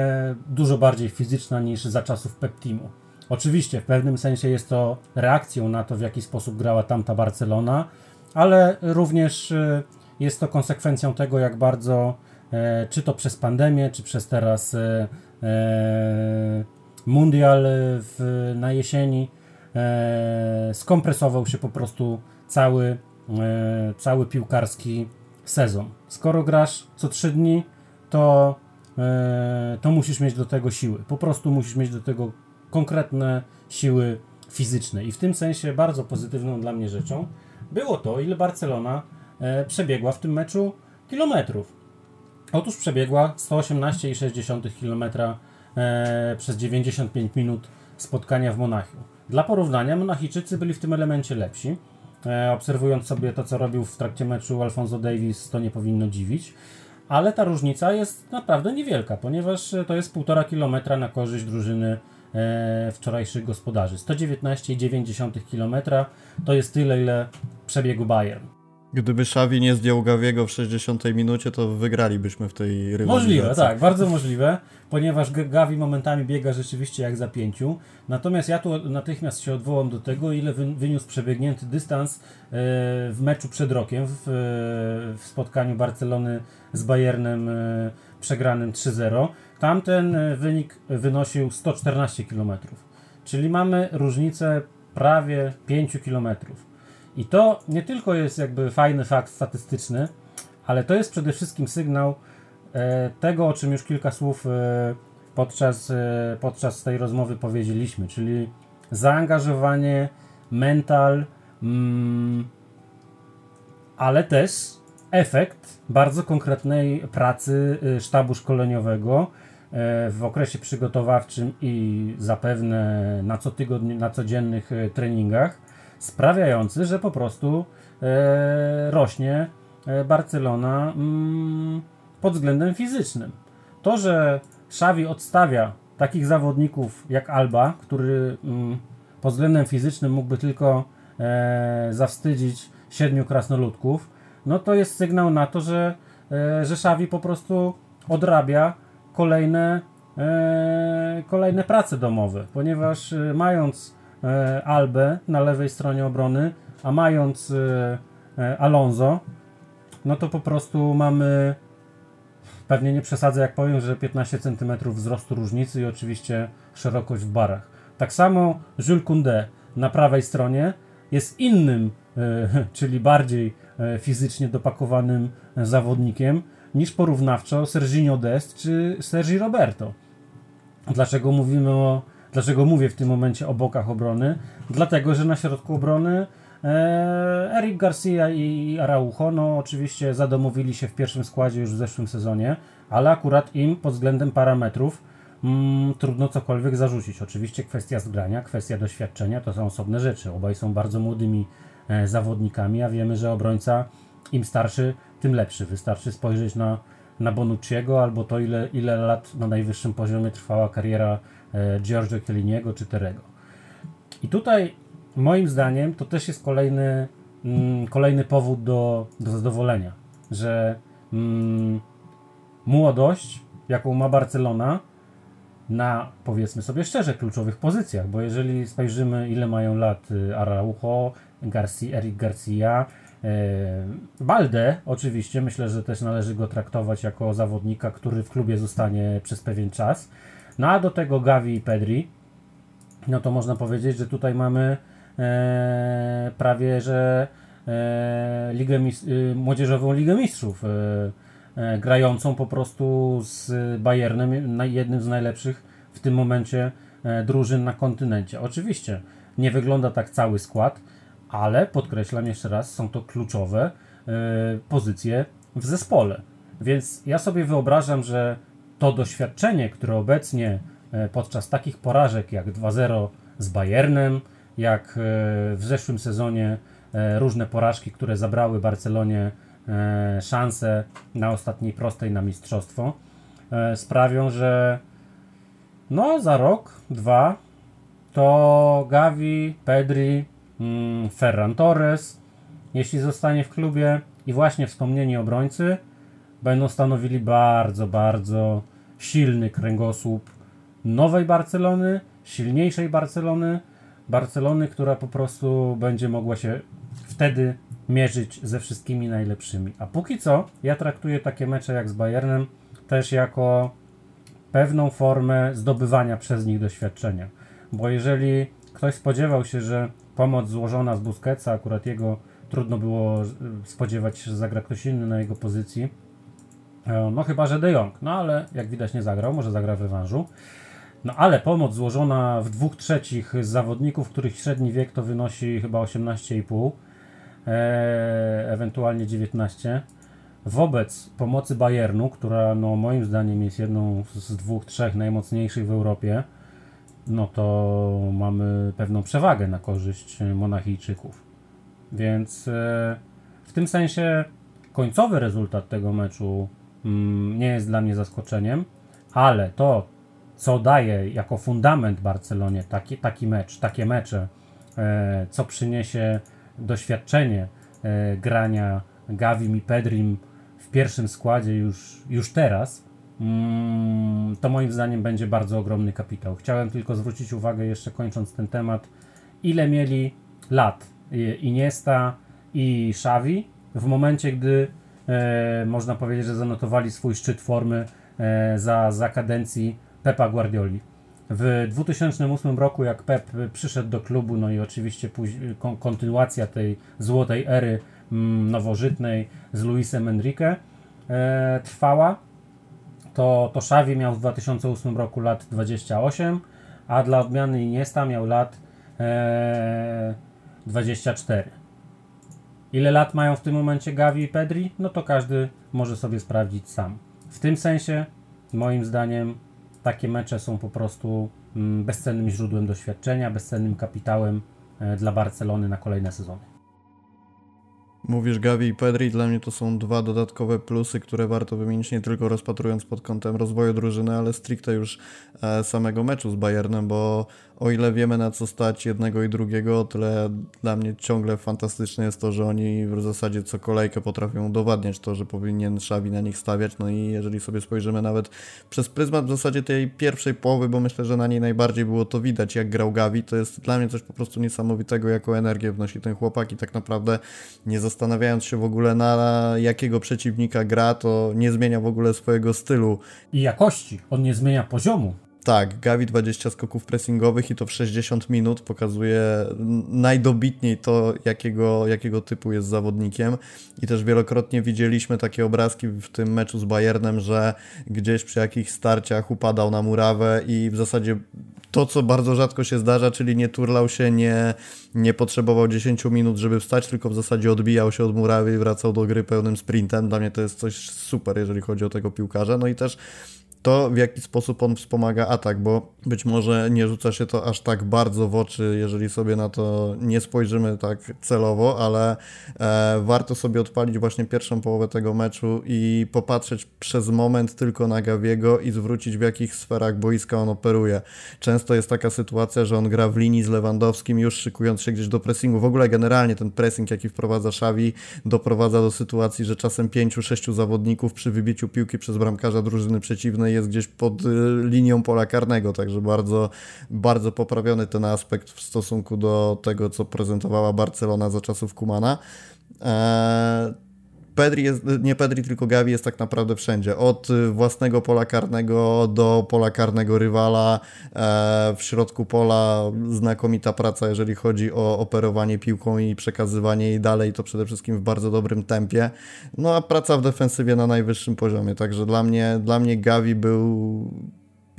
dużo bardziej fizyczna niż za czasów Peptimu. Oczywiście w pewnym sensie jest to reakcją na to, w jaki sposób grała tamta Barcelona, ale również e, jest to konsekwencją tego, jak bardzo, e, czy to przez pandemię, czy przez teraz e, mundial w, na jesieni, skompresował się po prostu cały, cały piłkarski sezon. Skoro grasz co trzy dni, to, to musisz mieć do tego siły. Po prostu musisz mieć do tego konkretne siły fizyczne. I w tym sensie bardzo pozytywną dla mnie rzeczą było to, ile Barcelona e, przebiegła w tym meczu kilometrów. Otóż przebiegła 118,6 km e, przez 95 minut spotkania w Monachium. Dla porównania, Monachijczycy byli w tym elemencie lepsi. E, obserwując sobie to, co robił w trakcie meczu Alfonso Davis, to nie powinno dziwić. Ale ta różnica jest naprawdę niewielka, ponieważ to jest 1,5 km na korzyść drużyny e, wczorajszych gospodarzy. 119,9 km to jest tyle, ile przebiegu Bayern.
Gdyby Xavi nie zdjął Gawiego w 60 minucie, to wygralibyśmy w tej rywalizacji.
Możliwe, tak, bardzo możliwe, ponieważ Gavi momentami biega rzeczywiście jak za pięciu. Natomiast ja tu natychmiast się odwołam do tego, ile wy- wyniósł przebiegnięty dystans e, w meczu przed rokiem, w, e, spotkaniu Barcelony z Bayernem e, przegranym 3-0. Tamten wynik wynosił 114 km, czyli mamy różnicę prawie 5 kilometrów. I to nie tylko jest jakby fajny fakt statystyczny, ale to jest przede wszystkim sygnał tego, o czym już kilka słów e, podczas, e, podczas tej rozmowy powiedzieliśmy, czyli zaangażowanie, mental, mm, ale też efekt bardzo konkretnej pracy sztabu szkoleniowego e, w okresie przygotowawczym i zapewne na cotygodniu, na codziennych e, treningach, sprawiający, że po prostu e, rośnie e, Barcelona mm, pod względem fizycznym. To, że Xavi odstawia takich zawodników jak Alba, który mm, pod względem fizycznym mógłby tylko e, zawstydzić siedmiu krasnoludków, no to jest sygnał na to, że, e, że Xavi po prostu odrabia kolejne, e, kolejne prace domowe, ponieważ e, mając e, Albę na lewej stronie obrony, a mając e, e, Alonso, no to po prostu mamy pewnie nie przesadzę jak powiem, że 15 cm wzrostu różnicy i oczywiście szerokość w barach. Tak samo Jules Koundé na prawej stronie jest innym, e, [laughs] czyli bardziej e, fizycznie dopakowanym e, zawodnikiem niż porównawczo Serginho Dest czy Sergi Roberto. Dlaczego mówimy o, dlaczego mówię w tym momencie o bokach obrony? Dlatego, że na środku obrony Eric Garcia i Araujo, no oczywiście zadomowili się w pierwszym składzie już w zeszłym sezonie, ale akurat im pod względem parametrów mm, trudno cokolwiek zarzucić. Oczywiście kwestia zgrania, kwestia doświadczenia to są osobne rzeczy. Obaj są bardzo młodymi e, zawodnikami, a wiemy, że obrońca im starszy, tym lepszy. Wystarczy spojrzeć na, na Bonucciego albo to, ile, ile lat na najwyższym poziomie trwała kariera e, Giorgio Chielliniego czy Terego. I tutaj moim zdaniem to też jest kolejny, mm, kolejny powód do, do zadowolenia, że mm, młodość, jaką ma Barcelona, na powiedzmy sobie szczerze kluczowych pozycjach, bo jeżeli spojrzymy ile mają lat y, Araujo, Garcia, Eric Garcia, e, Balde oczywiście, myślę, że też należy go traktować jako zawodnika, który w klubie zostanie przez pewien czas. No a do tego Gavi i Pedri, no to można powiedzieć, że tutaj mamy e, prawie, że e, ligę, y, młodzieżową Ligę Mistrzów, e, e, grającą po prostu z Bayernem, jednym z najlepszych w tym momencie drużyn na kontynencie. Oczywiście nie wygląda tak cały skład, ale podkreślam jeszcze raz, są to kluczowe pozycje w zespole. Więc ja sobie wyobrażam, że to doświadczenie, które obecnie podczas takich porażek jak 2-0 z Bayernem, jak e, w zeszłym sezonie e, różne porażki, które zabrały Barcelonie e, szansę na ostatniej prostej na mistrzostwo, sprawią, że no za rok, dwa to Gavi, Pedri, mm, Ferran Torres, jeśli zostanie w klubie i właśnie wspomnieni obrońcy, będą stanowili bardzo, bardzo silny kręgosłup nowej Barcelony, silniejszej Barcelony, Barcelony, która po prostu będzie mogła się wtedy mierzyć ze wszystkimi najlepszymi. A póki co, ja traktuję takie mecze jak z Bayernem też jako pewną formę zdobywania przez nich doświadczenia. Bo jeżeli ktoś spodziewał się, że pomoc złożona z Busquetsa, akurat jego trudno było spodziewać się, że zagra ktoś inny na jego pozycji, e, no chyba, że De Jong, no ale jak widać nie zagrał, może zagra w rewanżu. No ale pomoc złożona w dwóch trzecich z zawodników, których średni wiek to wynosi chyba 18,5, e, ewentualnie 19. Wobec pomocy Bayernu, która no, moim zdaniem jest jedną z dwóch, trzech najmocniejszych w Europie, no to mamy pewną przewagę na korzyść Monachijczyków. Więc e, w tym sensie końcowy rezultat tego meczu mm, nie jest dla mnie zaskoczeniem, ale to, co daje jako fundament Barcelonie taki, taki mecz, takie mecze, e, co przyniesie doświadczenie e, grania Gavim i Pedrim w pierwszym składzie już, już teraz, mm, to moim zdaniem będzie bardzo ogromny kapitał. Chciałem tylko zwrócić uwagę, jeszcze kończąc ten temat, ile mieli lat Iniesta i Xavi w momencie, gdy e, można powiedzieć, że zanotowali swój szczyt formy za, za kadencji Pepa Guardioli. W 2008 roku, jak Pep przyszedł do klubu, no i oczywiście kontynuacja tej złotej ery mm, nowożytnej z Luisem Enrique e, trwała, to, to Xavi miał w 2008 roku lat 28, a dla odmiany Iniesta miał lat e, 24. Ile lat mają w tym momencie Gavi i Pedri? No to każdy może sobie sprawdzić sam. W tym sensie, moim zdaniem, takie mecze są po prostu mm, bezcennym źródłem doświadczenia, bezcennym kapitałem e, dla Barcelony na kolejne sezony.
Mówisz Gavi i Pedri, dla mnie to są dwa dodatkowe plusy, które warto wymienić nie tylko rozpatrując pod kątem rozwoju drużyny, ale stricte już e, samego meczu z Bayernem, bo o ile wiemy na co stać jednego i drugiego, o tyle dla mnie ciągle fantastyczne jest to, że oni w zasadzie co kolejkę potrafią udowadniać to, że powinien Xavi na nich stawiać. No i jeżeli sobie spojrzymy nawet przez pryzmat w zasadzie tej pierwszej połowy, bo myślę, że na niej najbardziej było to widać, jak grał Gavi, to jest dla mnie coś po prostu niesamowitego, jaką energię wnosi ten chłopak i tak naprawdę nie zastanawiając się w ogóle na jakiego przeciwnika gra, to nie zmienia w ogóle swojego stylu.
I jakości. On nie zmienia poziomu.
Tak, Gavi 20 skoków pressingowych i to w 60 minut pokazuje najdobitniej to, jakiego, jakiego typu jest zawodnikiem. I też wielokrotnie widzieliśmy takie obrazki w tym meczu z Bayernem, że gdzieś przy jakichś starciach upadał na murawę i w zasadzie to, co bardzo rzadko się zdarza, czyli nie turlał się, nie, nie potrzebował 10 minut, żeby wstać, tylko w zasadzie odbijał się od murawy i wracał do gry pełnym sprintem. Dla mnie to jest coś super, jeżeli chodzi o tego piłkarza. No i też to, w jaki sposób on wspomaga atak, bo być może nie rzuca się to aż tak bardzo w oczy, jeżeli sobie na to nie spojrzymy tak celowo, ale e, warto sobie odpalić właśnie pierwszą połowę tego meczu i popatrzeć przez moment tylko na Gawiego i zwrócić w jakich sferach boiska on operuje. Często jest taka sytuacja, że on gra w linii z Lewandowskim, już szykując się gdzieś do pressingu. W ogóle generalnie ten pressing, jaki wprowadza Xavi, doprowadza do sytuacji, że czasem pięciu, sześciu zawodników przy wybiciu piłki przez bramkarza drużyny przeciwnej jest gdzieś pod y, linią pola karnego, także bardzo, bardzo poprawiony ten aspekt w stosunku do tego, co prezentowała Barcelona za czasów Kumana. Eee, Pedri jest, nie Pedri, tylko Gavi jest tak naprawdę wszędzie. Od własnego pola karnego do pola karnego rywala. E, w środku pola znakomita praca, jeżeli chodzi o operowanie piłką i przekazywanie jej dalej, to przede wszystkim w bardzo dobrym tempie. No a praca w defensywie na najwyższym poziomie. Także dla mnie, dla mnie Gavi był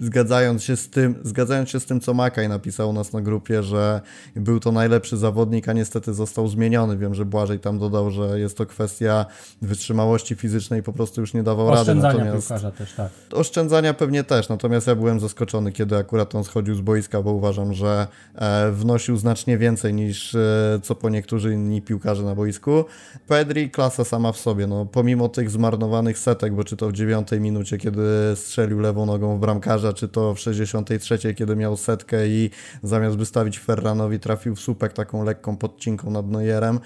zgadzając się z tym, zgadzając się z tym, co Makaj napisał u nas na grupie, że był to najlepszy zawodnik, a niestety został zmieniony. Wiem, że Błażej tam dodał, że jest to kwestia wytrzymałości fizycznej po prostu już nie dawał
Oszczędzania
rady.
Natomiast piłkarza też, tak.
Oszczędzania pewnie też, natomiast ja byłem zaskoczony, kiedy akurat on schodził z boiska, bo uważam, że e, wnosił znacznie więcej niż e, co po niektórzy inni piłkarze na boisku. Pedri klasa sama w sobie, no pomimo tych zmarnowanych setek, bo czy to w dziewiątej minucie, kiedy strzelił lewą nogą w bramkarza, czy to w 63, kiedy miał setkę i zamiast wystawić Ferranowi trafił w słupek taką lekką podcinką nad Neuerem.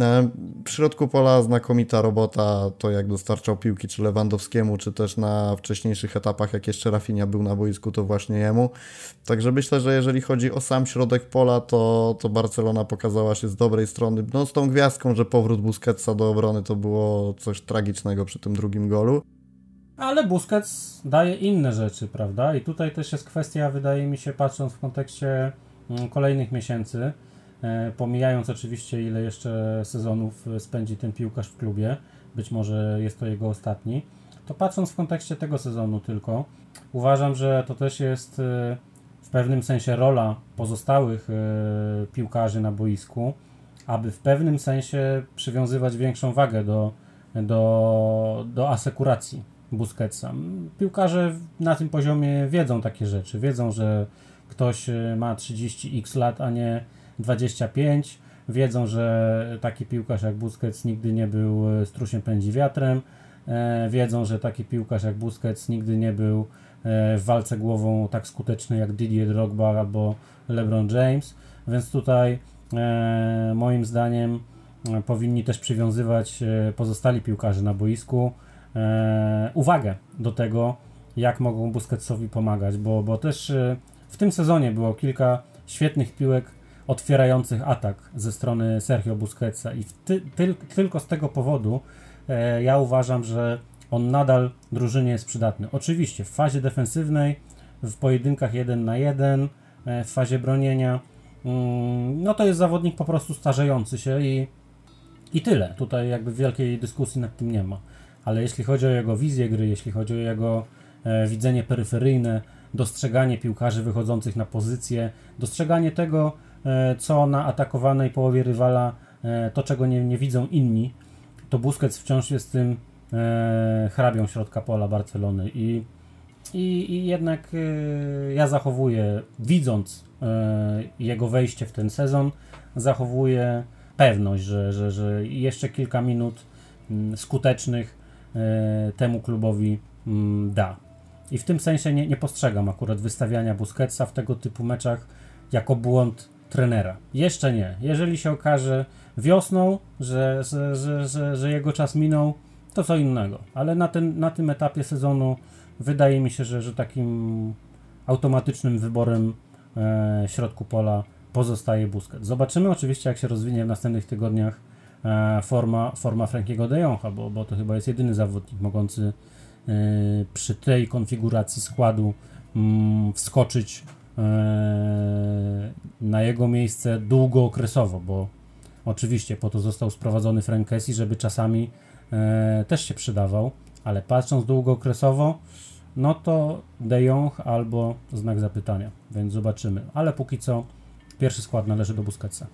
E, w środku pola znakomita robota, to jak dostarczał piłki czy Lewandowskiemu, czy też na wcześniejszych etapach, jak jeszcze Rafinha był na boisku, to właśnie jemu. Także myślę, że jeżeli chodzi o sam środek pola, to, to Barcelona pokazała się z dobrej strony. No z tą gwiazdką, że powrót Busquetsa do obrony to było coś tragicznego przy tym drugim golu.
Ale Busquets daje inne rzeczy, prawda? I tutaj też jest kwestia, wydaje mi się, patrząc w kontekście mm, kolejnych miesięcy, e, pomijając oczywiście ile jeszcze sezonów spędzi ten piłkarz w klubie, być może jest to jego ostatni, to patrząc w kontekście tego sezonu tylko, uważam, że to też jest e, w pewnym sensie rola pozostałych e, piłkarzy na boisku, aby w pewnym sensie przywiązywać większą wagę do, do, do asekuracji Busquetsa. Piłkarze na tym poziomie wiedzą takie rzeczy, wiedzą, że ktoś e, ma 30x lat, a nie 25, wiedzą, że taki piłkarz jak Busquets nigdy nie był e, strusiem pędzi wiatrem, e, wiedzą, że taki piłkarz jak Busquets nigdy nie był w walce głową tak skuteczny jak Didier Drogba albo LeBron James, więc tutaj moim zdaniem powinni też przywiązywać pozostali piłkarze na boisku uwagę do tego, jak mogą Busquetsowi pomagać, bo, bo też w tym sezonie było kilka świetnych piłek otwierających atak ze strony Sergio Busquetsa i ty, ty, tylko z tego powodu e, ja uważam, że on nadal drużynie jest przydatny. Oczywiście w fazie defensywnej, w pojedynkach 1 na 1, e, w fazie bronienia, mm, no to jest zawodnik po prostu starzejący się i, i tyle. Tutaj jakby wielkiej dyskusji nad tym nie ma. Ale jeśli chodzi o jego wizję gry, jeśli chodzi o jego e, widzenie peryferyjne, dostrzeganie piłkarzy wychodzących na pozycję, dostrzeganie tego, e, co na atakowanej połowie rywala, e, to czego nie, nie widzą inni, to Busquets wciąż jest tym hrabią środka pola Barcelony. I, i, i jednak ja zachowuję, widząc jego wejście w ten sezon, zachowuję pewność, że, że, że jeszcze kilka minut mm, skutecznych temu klubowi mm, da. I w tym sensie nie, nie postrzegam akurat wystawiania Busquetsa w tego typu meczach jako błąd trenera. Jeszcze nie. Jeżeli się okaże wiosną, że, że, że, że, że jego czas minął, to co innego. Ale na, ten, na tym etapie sezonu wydaje mi się, że, że takim automatycznym wyborem e, środku pola pozostaje Busquets. Zobaczymy oczywiście, jak się rozwinie w następnych tygodniach e, forma, forma Frankiego de Jonga, bo, bo to chyba jest jedyny zawodnik mogący E, przy tej konfiguracji składu mm, wskoczyć e, na jego miejsce długookresowo, bo oczywiście po to został sprowadzony Frank żeby czasami e, też się przydawał, ale patrząc długookresowo, no to De Jong albo znak zapytania, więc zobaczymy. Ale póki co pierwszy skład należy do Busquetsa.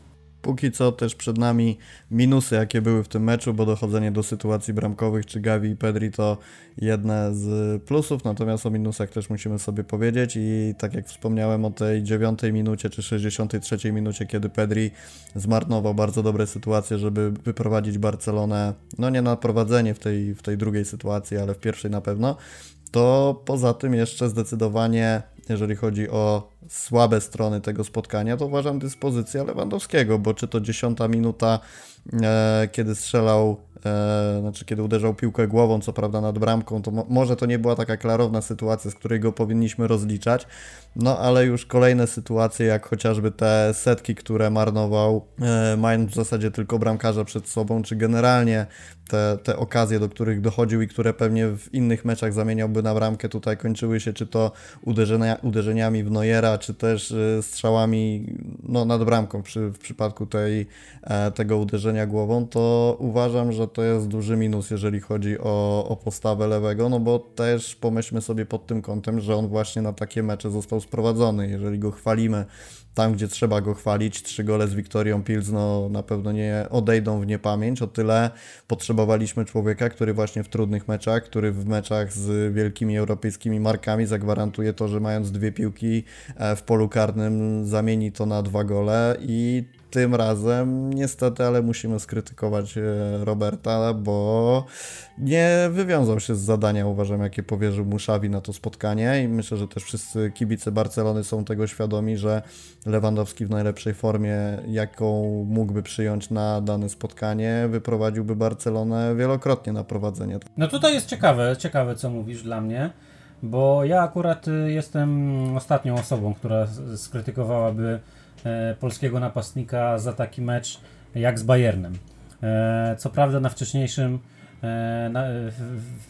Póki co też przed nami minusy, jakie były w tym meczu, bo dochodzenie do sytuacji bramkowych czy Gavi i Pedri to jedne z plusów, natomiast o minusach też musimy sobie powiedzieć i tak jak wspomniałem o tej 9 minucie czy 63 minucie, kiedy Pedri zmarnował bardzo dobre sytuacje, żeby wyprowadzić Barcelonę, no nie na prowadzenie w tej, w tej drugiej sytuacji, ale w pierwszej na pewno, to poza tym jeszcze zdecydowanie jeżeli chodzi o słabe strony tego spotkania, to uważam dyspozycja Lewandowskiego, bo czy to dziesiąta minuta, e, kiedy strzelał, e, znaczy kiedy uderzał piłkę głową, co prawda nad bramką, to mo może to nie była taka klarowna sytuacja, z której go powinniśmy rozliczać, no ale już kolejne sytuacje, jak chociażby te setki, które marnował, e, mając w zasadzie tylko bramkarza przed sobą, czy generalnie te, te okazje, do których dochodził i które pewnie w innych meczach zamieniałby na bramkę, tutaj kończyły się czy to uderzenia, uderzeniami w Neuera, czy też y, strzałami no, nad bramką przy, w przypadku tej, e, tego uderzenia głową, to uważam, że to jest duży minus, jeżeli chodzi o, o postawę lewego, no bo też pomyślmy sobie pod tym kątem, że on właśnie na takie mecze został sprowadzony. Jeżeli go chwalimy tam, gdzie trzeba go chwalić. Trzy gole z Wiktorią Pilzno na pewno nie odejdą w niepamięć. O tyle potrzebowaliśmy człowieka, który właśnie w trudnych meczach, który w meczach z wielkimi europejskimi markami zagwarantuje to, że mając dwie piłki e, w polu karnym zamieni to na dwa gole i tym razem niestety, ale musimy skrytykować e, Roberta, bo nie wywiązał się z zadania, uważam, jakie powierzył Muszawi na to spotkanie i myślę, że też wszyscy kibice Barcelony są tego świadomi, że Lewandowski w najlepszej formie, jaką mógłby przyjąć na dane spotkanie, wyprowadziłby Barcelonę wielokrotnie na prowadzenie.
No tutaj jest ciekawe, ciekawe co mówisz dla mnie, bo ja akurat y, jestem ostatnią osobą, która skrytykowałaby polskiego napastnika za taki mecz jak z Bayernem. E, co prawda na wcześniejszym, e,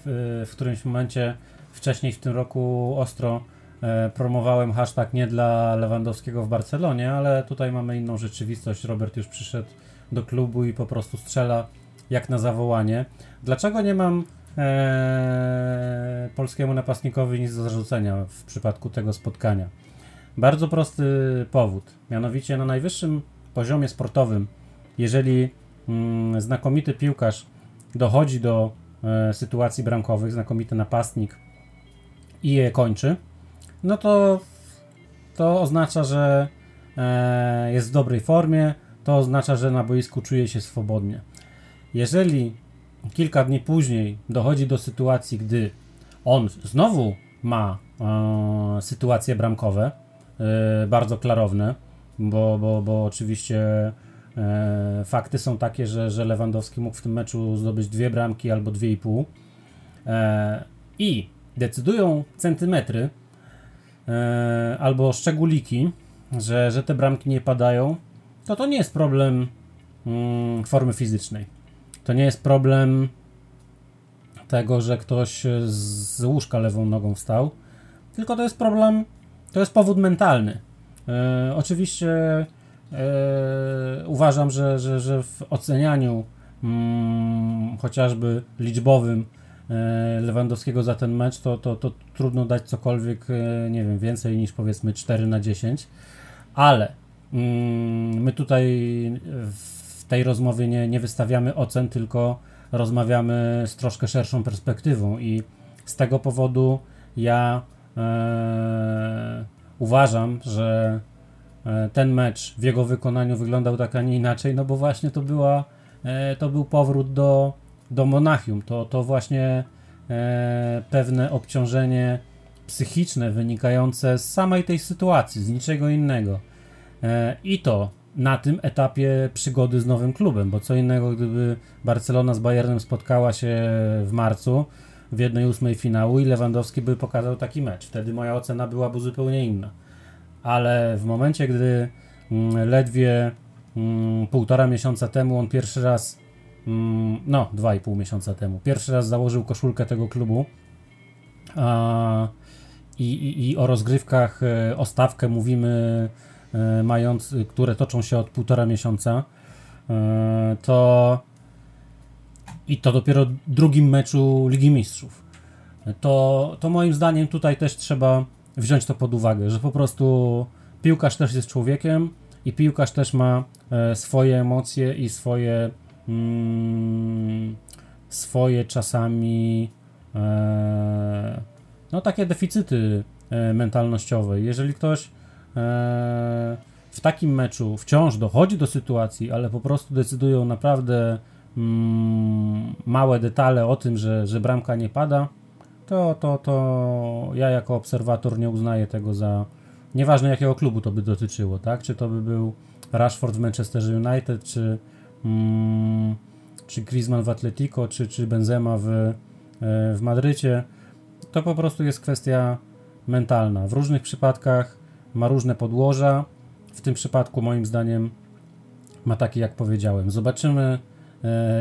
w, którymś momencie wcześniej w tym roku ostro promowałem hashtag nie dla Lewandowskiego w Barcelonie, ale tutaj mamy inną rzeczywistość. Robert już przyszedł do klubu i po prostu strzela jak na zawołanie. Dlaczego nie mam e, polskiemu napastnikowi nic do zarzucenia w przypadku tego spotkania. Bardzo prosty powód, mianowicie na najwyższym poziomie sportowym, jeżeli mm, znakomity piłkarz dochodzi do e, sytuacji bramkowych, znakomity napastnik i je kończy, no to to oznacza, że e, jest w dobrej formie, to oznacza, że na boisku czuje się swobodnie. Jeżeli kilka dni później dochodzi do sytuacji, gdy on znowu ma e, sytuacje bramkowe, bardzo klarowne, bo, bo, bo oczywiście e, fakty są takie, że, że Lewandowski mógł w tym meczu zdobyć dwie bramki albo dwie i pół e, i decydują centymetry e, albo szczególiki, że, że te bramki nie padają, to to nie jest problem mm, formy fizycznej. To nie jest problem tego, że ktoś z łóżka lewą nogą wstał, tylko to jest problem, to jest powód mentalny. E, oczywiście e, uważam, że, że, że w ocenianiu mm, chociażby liczbowym e, Lewandowskiego za ten mecz, to, to, to trudno dać cokolwiek, e, nie wiem, więcej niż powiedzmy 4 na 10, ale mm, my tutaj w tej rozmowie nie, nie wystawiamy ocen, tylko rozmawiamy z troszkę szerszą perspektywą i z tego powodu ja e, uważam, że e, ten mecz w jego wykonaniu wyglądał tak, a nie inaczej, no bo właśnie to była, e, to był powrót do, do Monachium, to, to właśnie pewne obciążenie psychiczne wynikające z samej tej sytuacji, z niczego innego. I to na tym etapie przygody z nowym klubem, bo co innego, gdyby Barcelona z Bayernem spotkała się w marcu w jednej ósmej finału i Lewandowski by pokazał taki mecz. Wtedy moja ocena byłaby zupełnie inna. Ale w momencie, gdy mm, ledwie mm, półtora miesiąca temu on pierwszy raz, mm, no dwa i pół miesiąca temu, pierwszy raz założył koszulkę tego klubu a, i, i, i o rozgrywkach, e, o stawkę mówimy e, mając, które toczą się od półtora miesiąca, e, to i to dopiero drugim meczu Ligi Mistrzów. To, to moim zdaniem tutaj też trzeba wziąć to pod uwagę, że po prostu piłkarz też jest człowiekiem i piłkarz też ma e, swoje emocje i swoje mm, swoje czasami e, no takie deficyty e, mentalnościowe. Jeżeli ktoś e, w takim meczu wciąż dochodzi do sytuacji, ale po prostu decydują naprawdę małe detale o tym, że, że bramka nie pada, to, to, to ja jako obserwator nie uznaję tego za. Nieważne jakiego klubu to by dotyczyło, tak? Czy to by był Rashford w Manchester United, czy, mm, czy Griezmann w Atletico, czy, czy Benzema w, e, w Madrycie. To po prostu jest kwestia mentalna. W różnych przypadkach ma różne podłoża. W tym przypadku, moim zdaniem, ma takie, jak powiedziałem. Zobaczymy,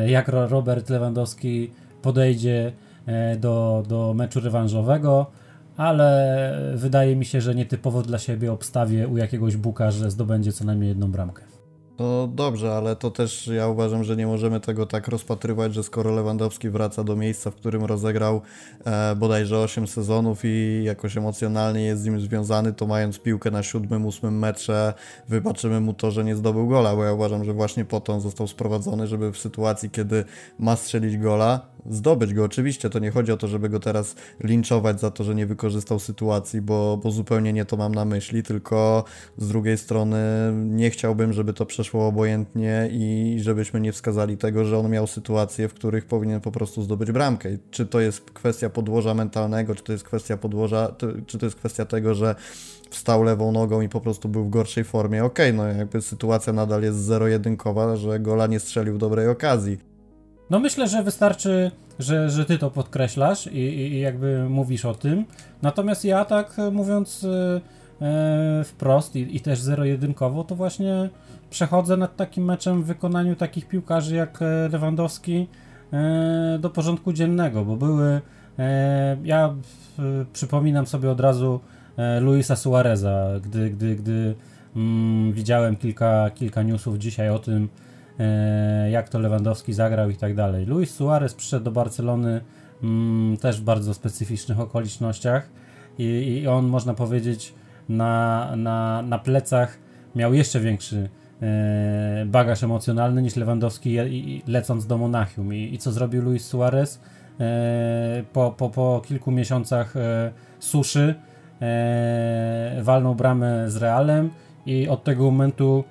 jak Robert Lewandowski podejdzie e, do, do meczu rewanżowego, ale wydaje mi się, że nietypowo dla siebie obstawię u jakiegoś buka, że zdobędzie co najmniej jedną bramkę.
No dobrze, ale to też ja uważam, że nie możemy tego tak rozpatrywać, że skoro Lewandowski wraca do miejsca, w którym rozegrał e, bodajże 8 sezonów i jakoś emocjonalnie jest z nim związany, to mając piłkę na siódmym, ósmym metrze, wybaczymy mu to, że nie zdobył gola, bo ja uważam, że właśnie po to on został sprowadzony, żeby w sytuacji, kiedy ma strzelić gola, zdobyć go. Oczywiście to nie chodzi o to, żeby go teraz linczować za to, że nie wykorzystał sytuacji, bo, bo zupełnie nie to mam na myśli, tylko z drugiej strony nie chciałbym, żeby to przeszło obojętnie i żebyśmy nie wskazali tego, że on miał sytuacje, w których powinien po prostu zdobyć bramkę. Czy to jest kwestia podłoża mentalnego, czy to jest kwestia podłoża, czy to jest kwestia tego, że wstał lewą nogą i po prostu był w gorszej formie. Okej, okay, no jakby sytuacja nadal jest zero-jedynkowa, że gola nie strzelił dobrej okazji.
No myślę, że wystarczy, że, że ty to podkreślasz i, i jakby mówisz o tym. Natomiast ja tak mówiąc e, wprost i, i też zero-jedynkowo, to właśnie przechodzę nad takim meczem w wykonaniu takich piłkarzy jak Lewandowski e, do porządku dziennego, bo były. E, ja e, przypominam sobie od razu e, Luisa Suareza, gdy, gdy, gdy mm, widziałem kilka, kilka newsów dzisiaj o tym, e, jak to Lewandowski zagrał i tak dalej. Luis Suarez przyszedł do Barcelony mm, też w bardzo specyficznych okolicznościach i, i on, można powiedzieć, na, na, na plecach miał jeszcze większy e, bagaż emocjonalny niż Lewandowski je- i lecąc do Monachium. I, I co zrobił Luis Suarez? E, po, po, po kilku miesiącach e, suszy e, walnął bramę z Realem i od tego momentu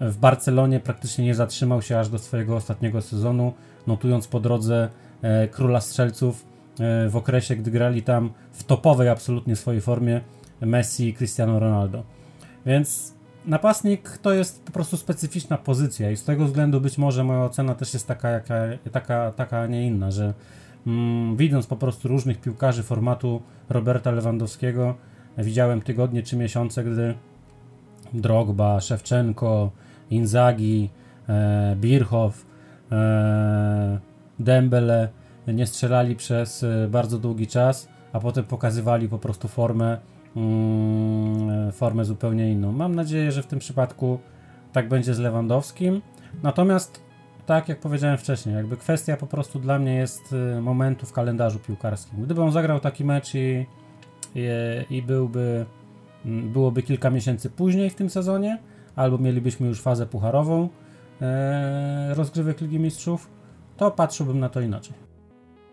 w Barcelonie praktycznie nie zatrzymał się aż do swojego ostatniego sezonu, notując po drodze e, króla strzelców e, w okresie, gdy grali tam w topowej absolutnie swojej formie Messi i Cristiano Ronaldo. Więc napastnik to jest po prostu specyficzna pozycja i z tego względu być może moja ocena też jest taka, jaka, taka, taka a nie inna, że mm, widząc po prostu różnych piłkarzy formatu Roberta Lewandowskiego, widziałem tygodnie czy miesiące, gdy Drogba, Szewczenko, Inzaghi, e, Birchow, e, Dembele nie strzelali przez e, bardzo długi czas, a potem pokazywali po prostu formę, mm, formę zupełnie inną. Mam nadzieję, że w tym przypadku tak będzie z Lewandowskim. Natomiast, tak jak powiedziałem wcześniej, jakby kwestia po prostu dla mnie jest momentu w kalendarzu piłkarskim. Gdyby on zagrał taki mecz i, i, i byłby, mm, byłoby kilka miesięcy później w tym sezonie, albo mielibyśmy już fazę pucharową e, rozgrywek Ligi Mistrzów, to patrzyłbym na to inaczej.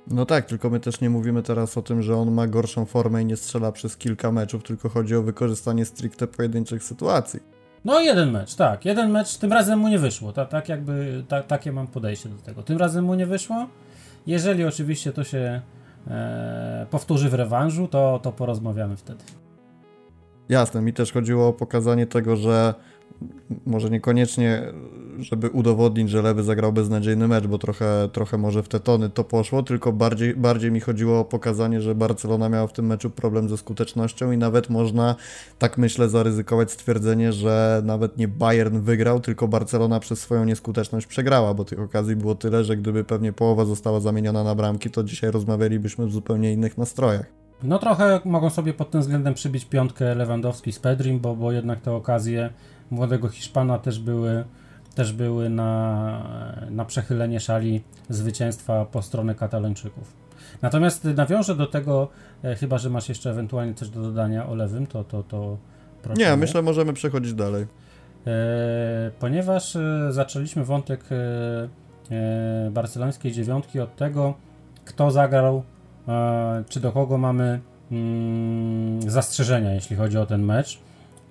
No tak, tylko my też nie mówimy teraz o tym, że on ma gorszą formę i nie strzela przez kilka meczów, tylko chodzi o wykorzystanie stricte pojedynczych sytuacji.
No jeden mecz, tak. Jeden mecz, tym razem mu nie wyszło. Ta, tak jakby, ta, takie mam podejście do tego. Tym razem mu nie wyszło. Jeżeli oczywiście to się e, powtórzy w rewanżu, to, to porozmawiamy wtedy.
Jasne, mi też chodziło o pokazanie tego, że może niekoniecznie, żeby udowodnić, że Lewy zagrał beznadziejny mecz, bo trochę, trochę może w te tony to poszło, tylko bardziej, bardziej mi chodziło o pokazanie, że Barcelona miała w tym meczu problem ze skutecznością i nawet można, tak myślę, zaryzykować stwierdzenie, że nawet nie Bayern wygrał, tylko Barcelona przez swoją nieskuteczność przegrała, bo tych okazji było tyle, że gdyby pewnie połowa została zamieniona na bramki, to dzisiaj rozmawialibyśmy w zupełnie innych nastrojach.
No trochę mogą sobie pod tym względem przybić piątkę Lewandowski z Pedrim, bo, bo jednak te okazje młodego Hiszpana też były, też były na, na przechylenie szali zwycięstwa po stronę Katalończyków. Natomiast nawiążę do tego, e, chyba że masz jeszcze ewentualnie coś do dodania o lewym, to, to, to proszę.
Nie, myślę, możemy przechodzić dalej.
E, ponieważ e, zaczęliśmy wątek barcelońskiej dziewiątki od tego, kto zagrał, czy do kogo mamy mm, zastrzeżenia, jeśli chodzi o ten mecz.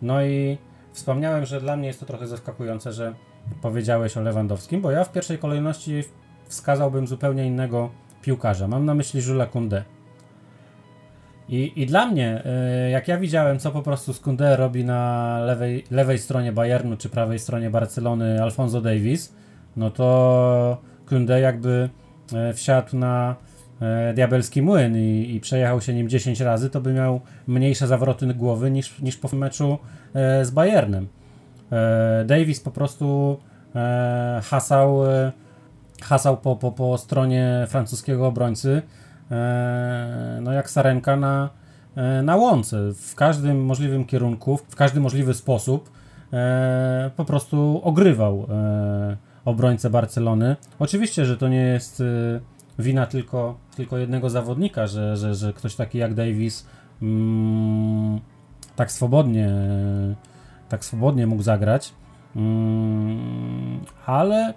No i wspomniałem, że dla mnie jest to trochę zaskakujące, że powiedziałeś o Lewandowskim, bo ja w pierwszej kolejności wskazałbym zupełnie innego piłkarza. Mam na myśli Jules Koundé. I, I dla mnie, y, jak ja widziałem, co po prostu Skundé robi na lewej, lewej stronie Bayernu czy prawej stronie Barcelony Alfonso Davis, no to Koundé jakby e, wsiadł na e, diabelski młyn i, i przejechał się nim 10 razy, to by miał mniejsze zawroty głowy niż, niż po meczu e, z Bayernem. E, Davis po prostu e, hasał, e, hasał po, po, po stronie francuskiego obrońcy, e, no jak sarenka na, e, na łące. W każdym możliwym kierunku, w każdy możliwy sposób e, po prostu ogrywał e, obrońcę Barcelony. Oczywiście, że to nie jest e, wina tylko, tylko jednego zawodnika, że, że, że ktoś taki jak Davis mm, tak swobodnie tak swobodnie mógł zagrać. Mm, ale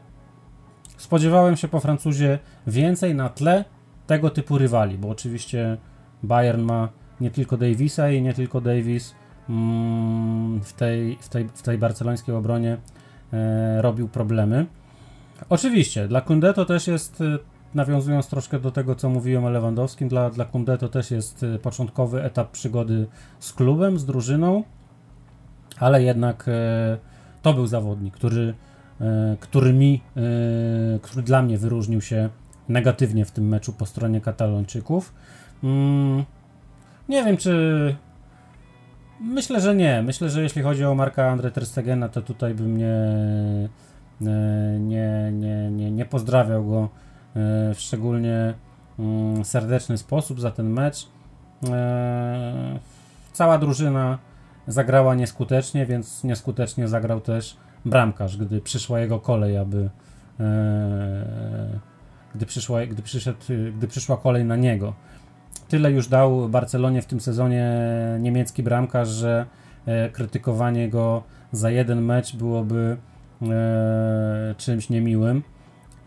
spodziewałem się po Francuzie więcej na tle tego typu rywali, bo oczywiście Bayern ma nie tylko Davisa i nie tylko Davis mm, w tej, w tej, w tej barcelońskiej obronie e, robił problemy. Oczywiście, dla Kunde to też jest, e, nawiązując troszkę do tego, co mówiłem o Lewandowskim, dla, dla Kunde to też jest e, początkowy etap przygody z klubem, z drużyną, ale jednak e, to był zawodnik, który, e, który mi, który dla mnie wyróżnił się negatywnie w tym meczu po stronie Katalończyków. Mm, nie wiem, czy. Myślę, że nie. Myślę, że jeśli chodzi o Marka Andre Ter Stegena, to tutaj bym nie, nie, nie, nie, nie pozdrawiał go w szczególnie mm, serdeczny sposób za ten mecz. E, Cała drużyna zagrała nieskutecznie, więc nieskutecznie zagrał też bramkarz, gdy przyszła jego kolej, aby e, gdy, przyszła, gdy, przyszedł, gdy przyszła kolej na niego. Tyle już dał Barcelonie w tym sezonie niemiecki bramkarz, że e, krytykowanie go za jeden mecz byłoby e, czymś niemiłym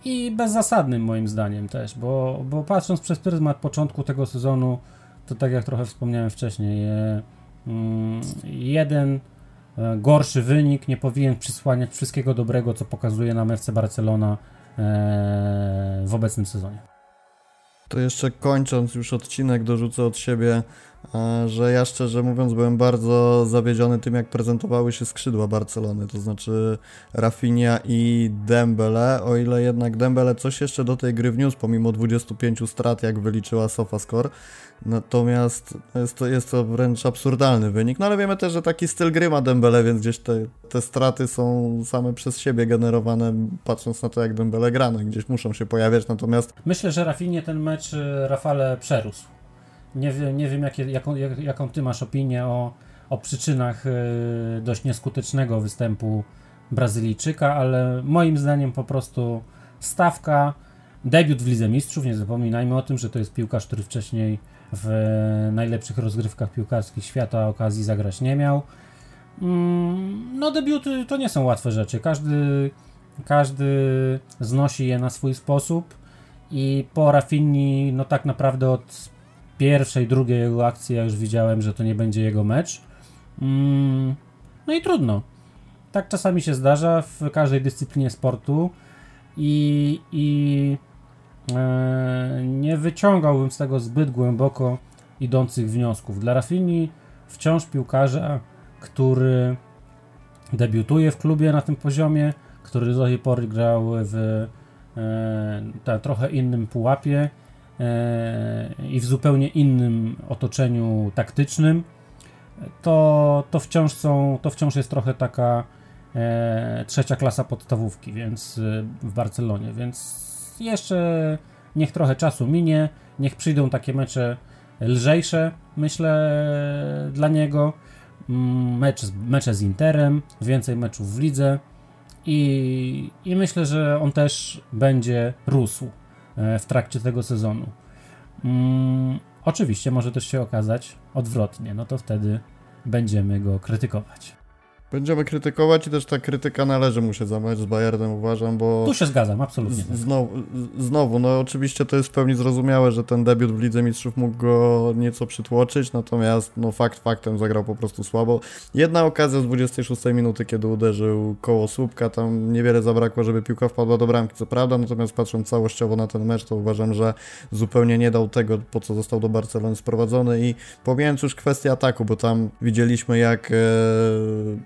i bezzasadnym moim zdaniem też, bo, bo patrząc przez pryzmat początku tego sezonu, to tak jak trochę wspomniałem wcześniej, e, mm, jeden e, gorszy wynik nie powinien przysłaniać wszystkiego dobrego, co pokazuje nam FC Barcelona e, w obecnym sezonie.
To jeszcze kończąc już odcinek, dorzucę od siebie, że ja szczerze mówiąc byłem bardzo zawiedziony tym, jak prezentowały się skrzydła Barcelony, to znaczy Rafinha i Dembele, o ile jednak Dembele coś jeszcze do tej gry wniósł, pomimo 25 strat, jak wyliczyła SofaScore, natomiast jest to, jest to wręcz absurdalny wynik, no ale wiemy też, że taki styl gry ma Dembele, więc gdzieś te, te straty są same przez siebie generowane, patrząc na to, jak Dembele gra, no gdzieś muszą się pojawiać, natomiast...
Myślę, że Rafinie ten mecz e, Rafale przerósł. Nie, wie, nie wiem, jaką, jak, jaką ty masz opinię o, o przyczynach y, dość nieskutecznego występu Brazylijczyka, ale moim zdaniem po prostu stawka, debiut w Lidze Mistrzów, nie zapominajmy o tym, że to jest piłkarz, który wcześniej w najlepszych rozgrywkach piłkarskich świata okazji zagrać nie miał. Mm, no debiuty to nie są łatwe rzeczy, każdy, każdy znosi je na swój sposób i po Rafinni, no tak naprawdę od pierwszej, drugiej jego akcji ja już widziałem, że to nie będzie jego mecz. Mm, no i trudno. Tak czasami się zdarza w każdej dyscyplinie sportu i, i e, nie wyciągałbym z tego zbyt głęboko idących wniosków. Dla Rafini wciąż piłkarza, który debiutuje w klubie na tym poziomie, który do tej pory grał w e, trochę innym pułapie i w zupełnie innym otoczeniu taktycznym, to, to, wciąż, są, to wciąż jest trochę taka e, trzecia klasa podstawówki więc e, w Barcelonie, więc jeszcze niech trochę czasu minie, niech przyjdą takie mecze lżejsze, myślę, dla niego. Mm, mecz, mecze z Interem, więcej meczów w lidze i, i myślę, że on też będzie rósł e, w trakcie tego sezonu. Mm, oczywiście może też się okazać odwrotnie, no to wtedy będziemy go krytykować.
Będziemy krytykować i też ta krytyka należy mu się za mecz z Bayernem, uważam, bo...
Tu się zgadzam, absolutnie.
Z, znowu, znowu, no oczywiście to jest w pełni zrozumiałe, że ten debiut w Lidze Mistrzów mógł go nieco przytłoczyć, natomiast no fakt faktem zagrał po prostu słabo. Jedna okazja z 26 minuty, kiedy uderzył koło słupka, tam niewiele zabrakło, żeby piłka wpadła do bramki, co prawda, natomiast patrząc całościowo na ten mecz, to uważam, że zupełnie nie dał tego, po co został do Barcelony sprowadzony i pomijając już kwestię ataku, bo tam widzieliśmy jak e,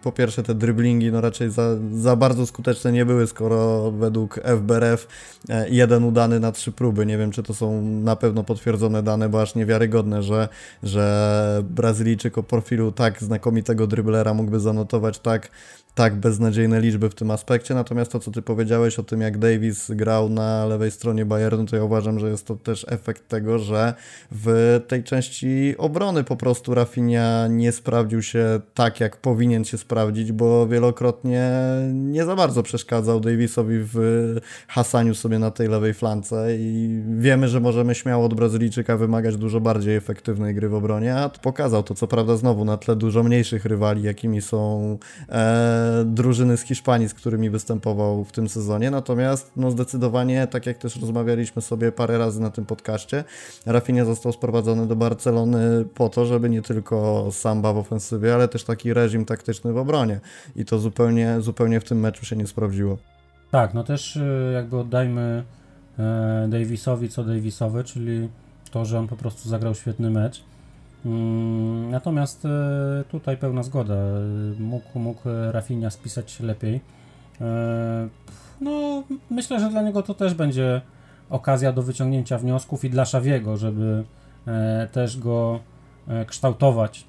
po pierwsze te driblingi no raczej za, za bardzo skuteczne nie były, skoro według FBRF e, jeden udany na trzy próby. Nie wiem, czy to są na pewno potwierdzone dane, bo aż niewiarygodne, że, że Brazylijczyk o profilu tak znakomitego driblera mógłby zanotować tak tak beznadziejne liczby w tym aspekcie, natomiast to, co ty powiedziałeś o tym, jak Davis grał na lewej stronie Bayernu, to ja uważam, że jest to też efekt tego, że w tej części obrony po prostu Rafinha nie sprawdził się tak, jak powinien się sprawdzić, bo wielokrotnie nie za bardzo przeszkadzał Davisowi w hasaniu sobie na tej lewej flance i wiemy, że możemy śmiało od Brazylijczyka wymagać dużo bardziej efektywnej gry w obronie, a pokazał to, co prawda znowu na tle dużo mniejszych rywali, jakimi są e, drużyny z Hiszpanii, z którymi występował w tym sezonie. Natomiast no zdecydowanie, tak jak też rozmawialiśmy sobie parę razy na tym podcaście, Rafinha został sprowadzony do Barcelony po to, żeby nie tylko samba w ofensywie, ale też taki reżim taktyczny w obronie. I to zupełnie, zupełnie w tym meczu się nie sprawdziło.
Tak, no też y, jakby oddajmy e, Davisowi co Davisowy, czyli to, że on po prostu zagrał świetny mecz. Mm, natomiast e, tutaj pełna zgoda. Mógł, mógł Rafinha spisać lepiej. E, no, myślę, że dla niego to też będzie okazja do wyciągnięcia wniosków i dla Szawiego, żeby też go kształtować,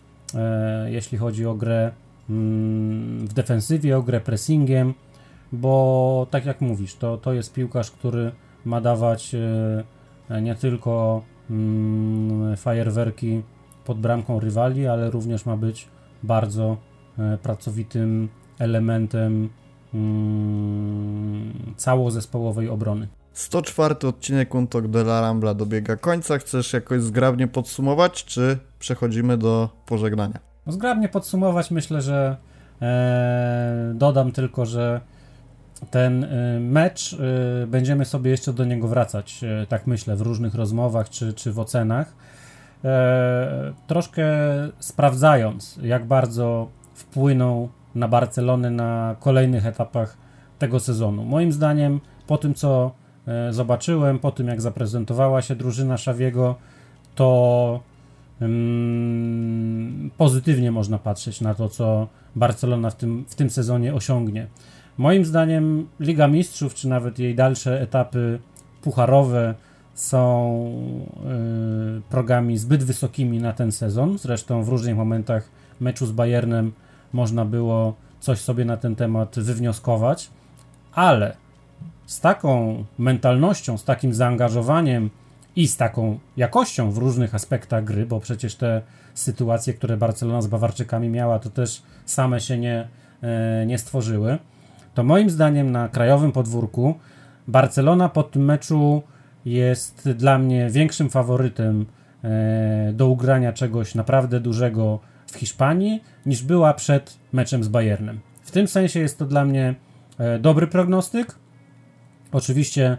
jeśli chodzi o grę w defensywie, o grę pressingiem, bo tak jak mówisz, to, to jest piłkarz, który ma dawać nie tylko mm, fajerwerki pod bramką rywali, ale również ma być bardzo e, pracowitym elementem mm, całozespołowej obrony.
104 odcinek Untok de la Rambla dobiega końca. Chcesz jakoś zgrabnie podsumować, czy przechodzimy do pożegnania?
No zgrabnie podsumować, myślę, że e, dodam tylko, że ten e, mecz e, będziemy sobie jeszcze do niego wracać, e, tak myślę, w różnych rozmowach czy, czy w ocenach. Troszkę sprawdzając, jak bardzo wpłyną na Barcelonę na kolejnych etapach tego sezonu. Moim zdaniem, po tym co zobaczyłem, po tym jak zaprezentowała się drużyna Szawiego, to pozytywnie można patrzeć na to, co Barcelona w tym, w tym sezonie osiągnie. Moim zdaniem Liga Mistrzów, czy nawet jej dalsze etapy pucharowe są y, progami zbyt wysokimi na ten sezon. Zresztą w różnych momentach meczu z Bayernem można było coś sobie na ten temat wywnioskować, ale z taką mentalnością, z takim zaangażowaniem i z taką jakością w różnych aspektach gry, bo przecież te sytuacje, które Barcelona z Bawarczykami miała, to też same się nie, e, nie stworzyły. To moim zdaniem na krajowym podwórku Barcelona po tym meczu jest dla mnie większym faworytem e, do ugrania czegoś naprawdę dużego w Hiszpanii niż była przed meczem z Bayernem. W tym sensie jest to dla mnie e, dobry prognostyk. Oczywiście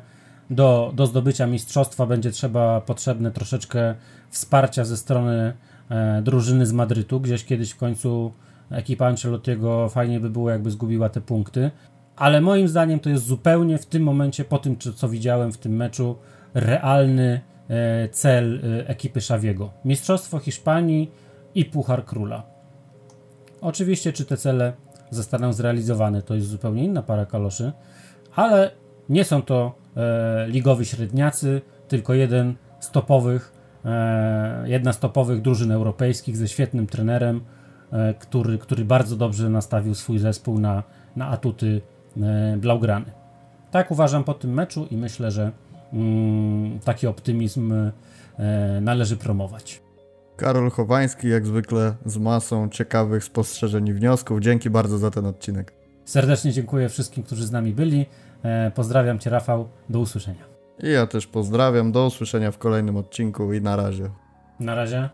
do, do zdobycia mistrzostwa będzie trzeba potrzebne troszeczkę wsparcia ze strony e, drużyny z Madrytu. Gdzieś kiedyś w końcu ekipa Ancelottiego fajnie by było, jakby zgubiła te punkty. Ale moim zdaniem to jest zupełnie w tym momencie, po tym co widziałem w tym meczu, realny e, cel e, ekipy Szawiego. Mistrzostwo Hiszpanii i Puchar Króla. Oczywiście, czy te cele zostaną zrealizowane, to jest zupełnie inna para kaloszy, ale nie są to ligowi średniacy, tylko jeden z topowych, e, jedna z topowych drużyn europejskich ze świetnym trenerem, e, który, który bardzo dobrze nastawił swój zespół na, na atuty e, Blaugrany. Tak uważam po tym meczu i myślę, że mm, taki optymizm e, należy promować.
Karol Chowański, jak zwykle, z masą ciekawych spostrzeżeń i wniosków. Dzięki bardzo za ten odcinek.
Serdecznie dziękuję wszystkim, którzy z nami byli. E, Pozdrawiam Cię, Rafał. Do usłyszenia.
I ja też pozdrawiam. Do usłyszenia w kolejnym odcinku i na razie.
Na razie.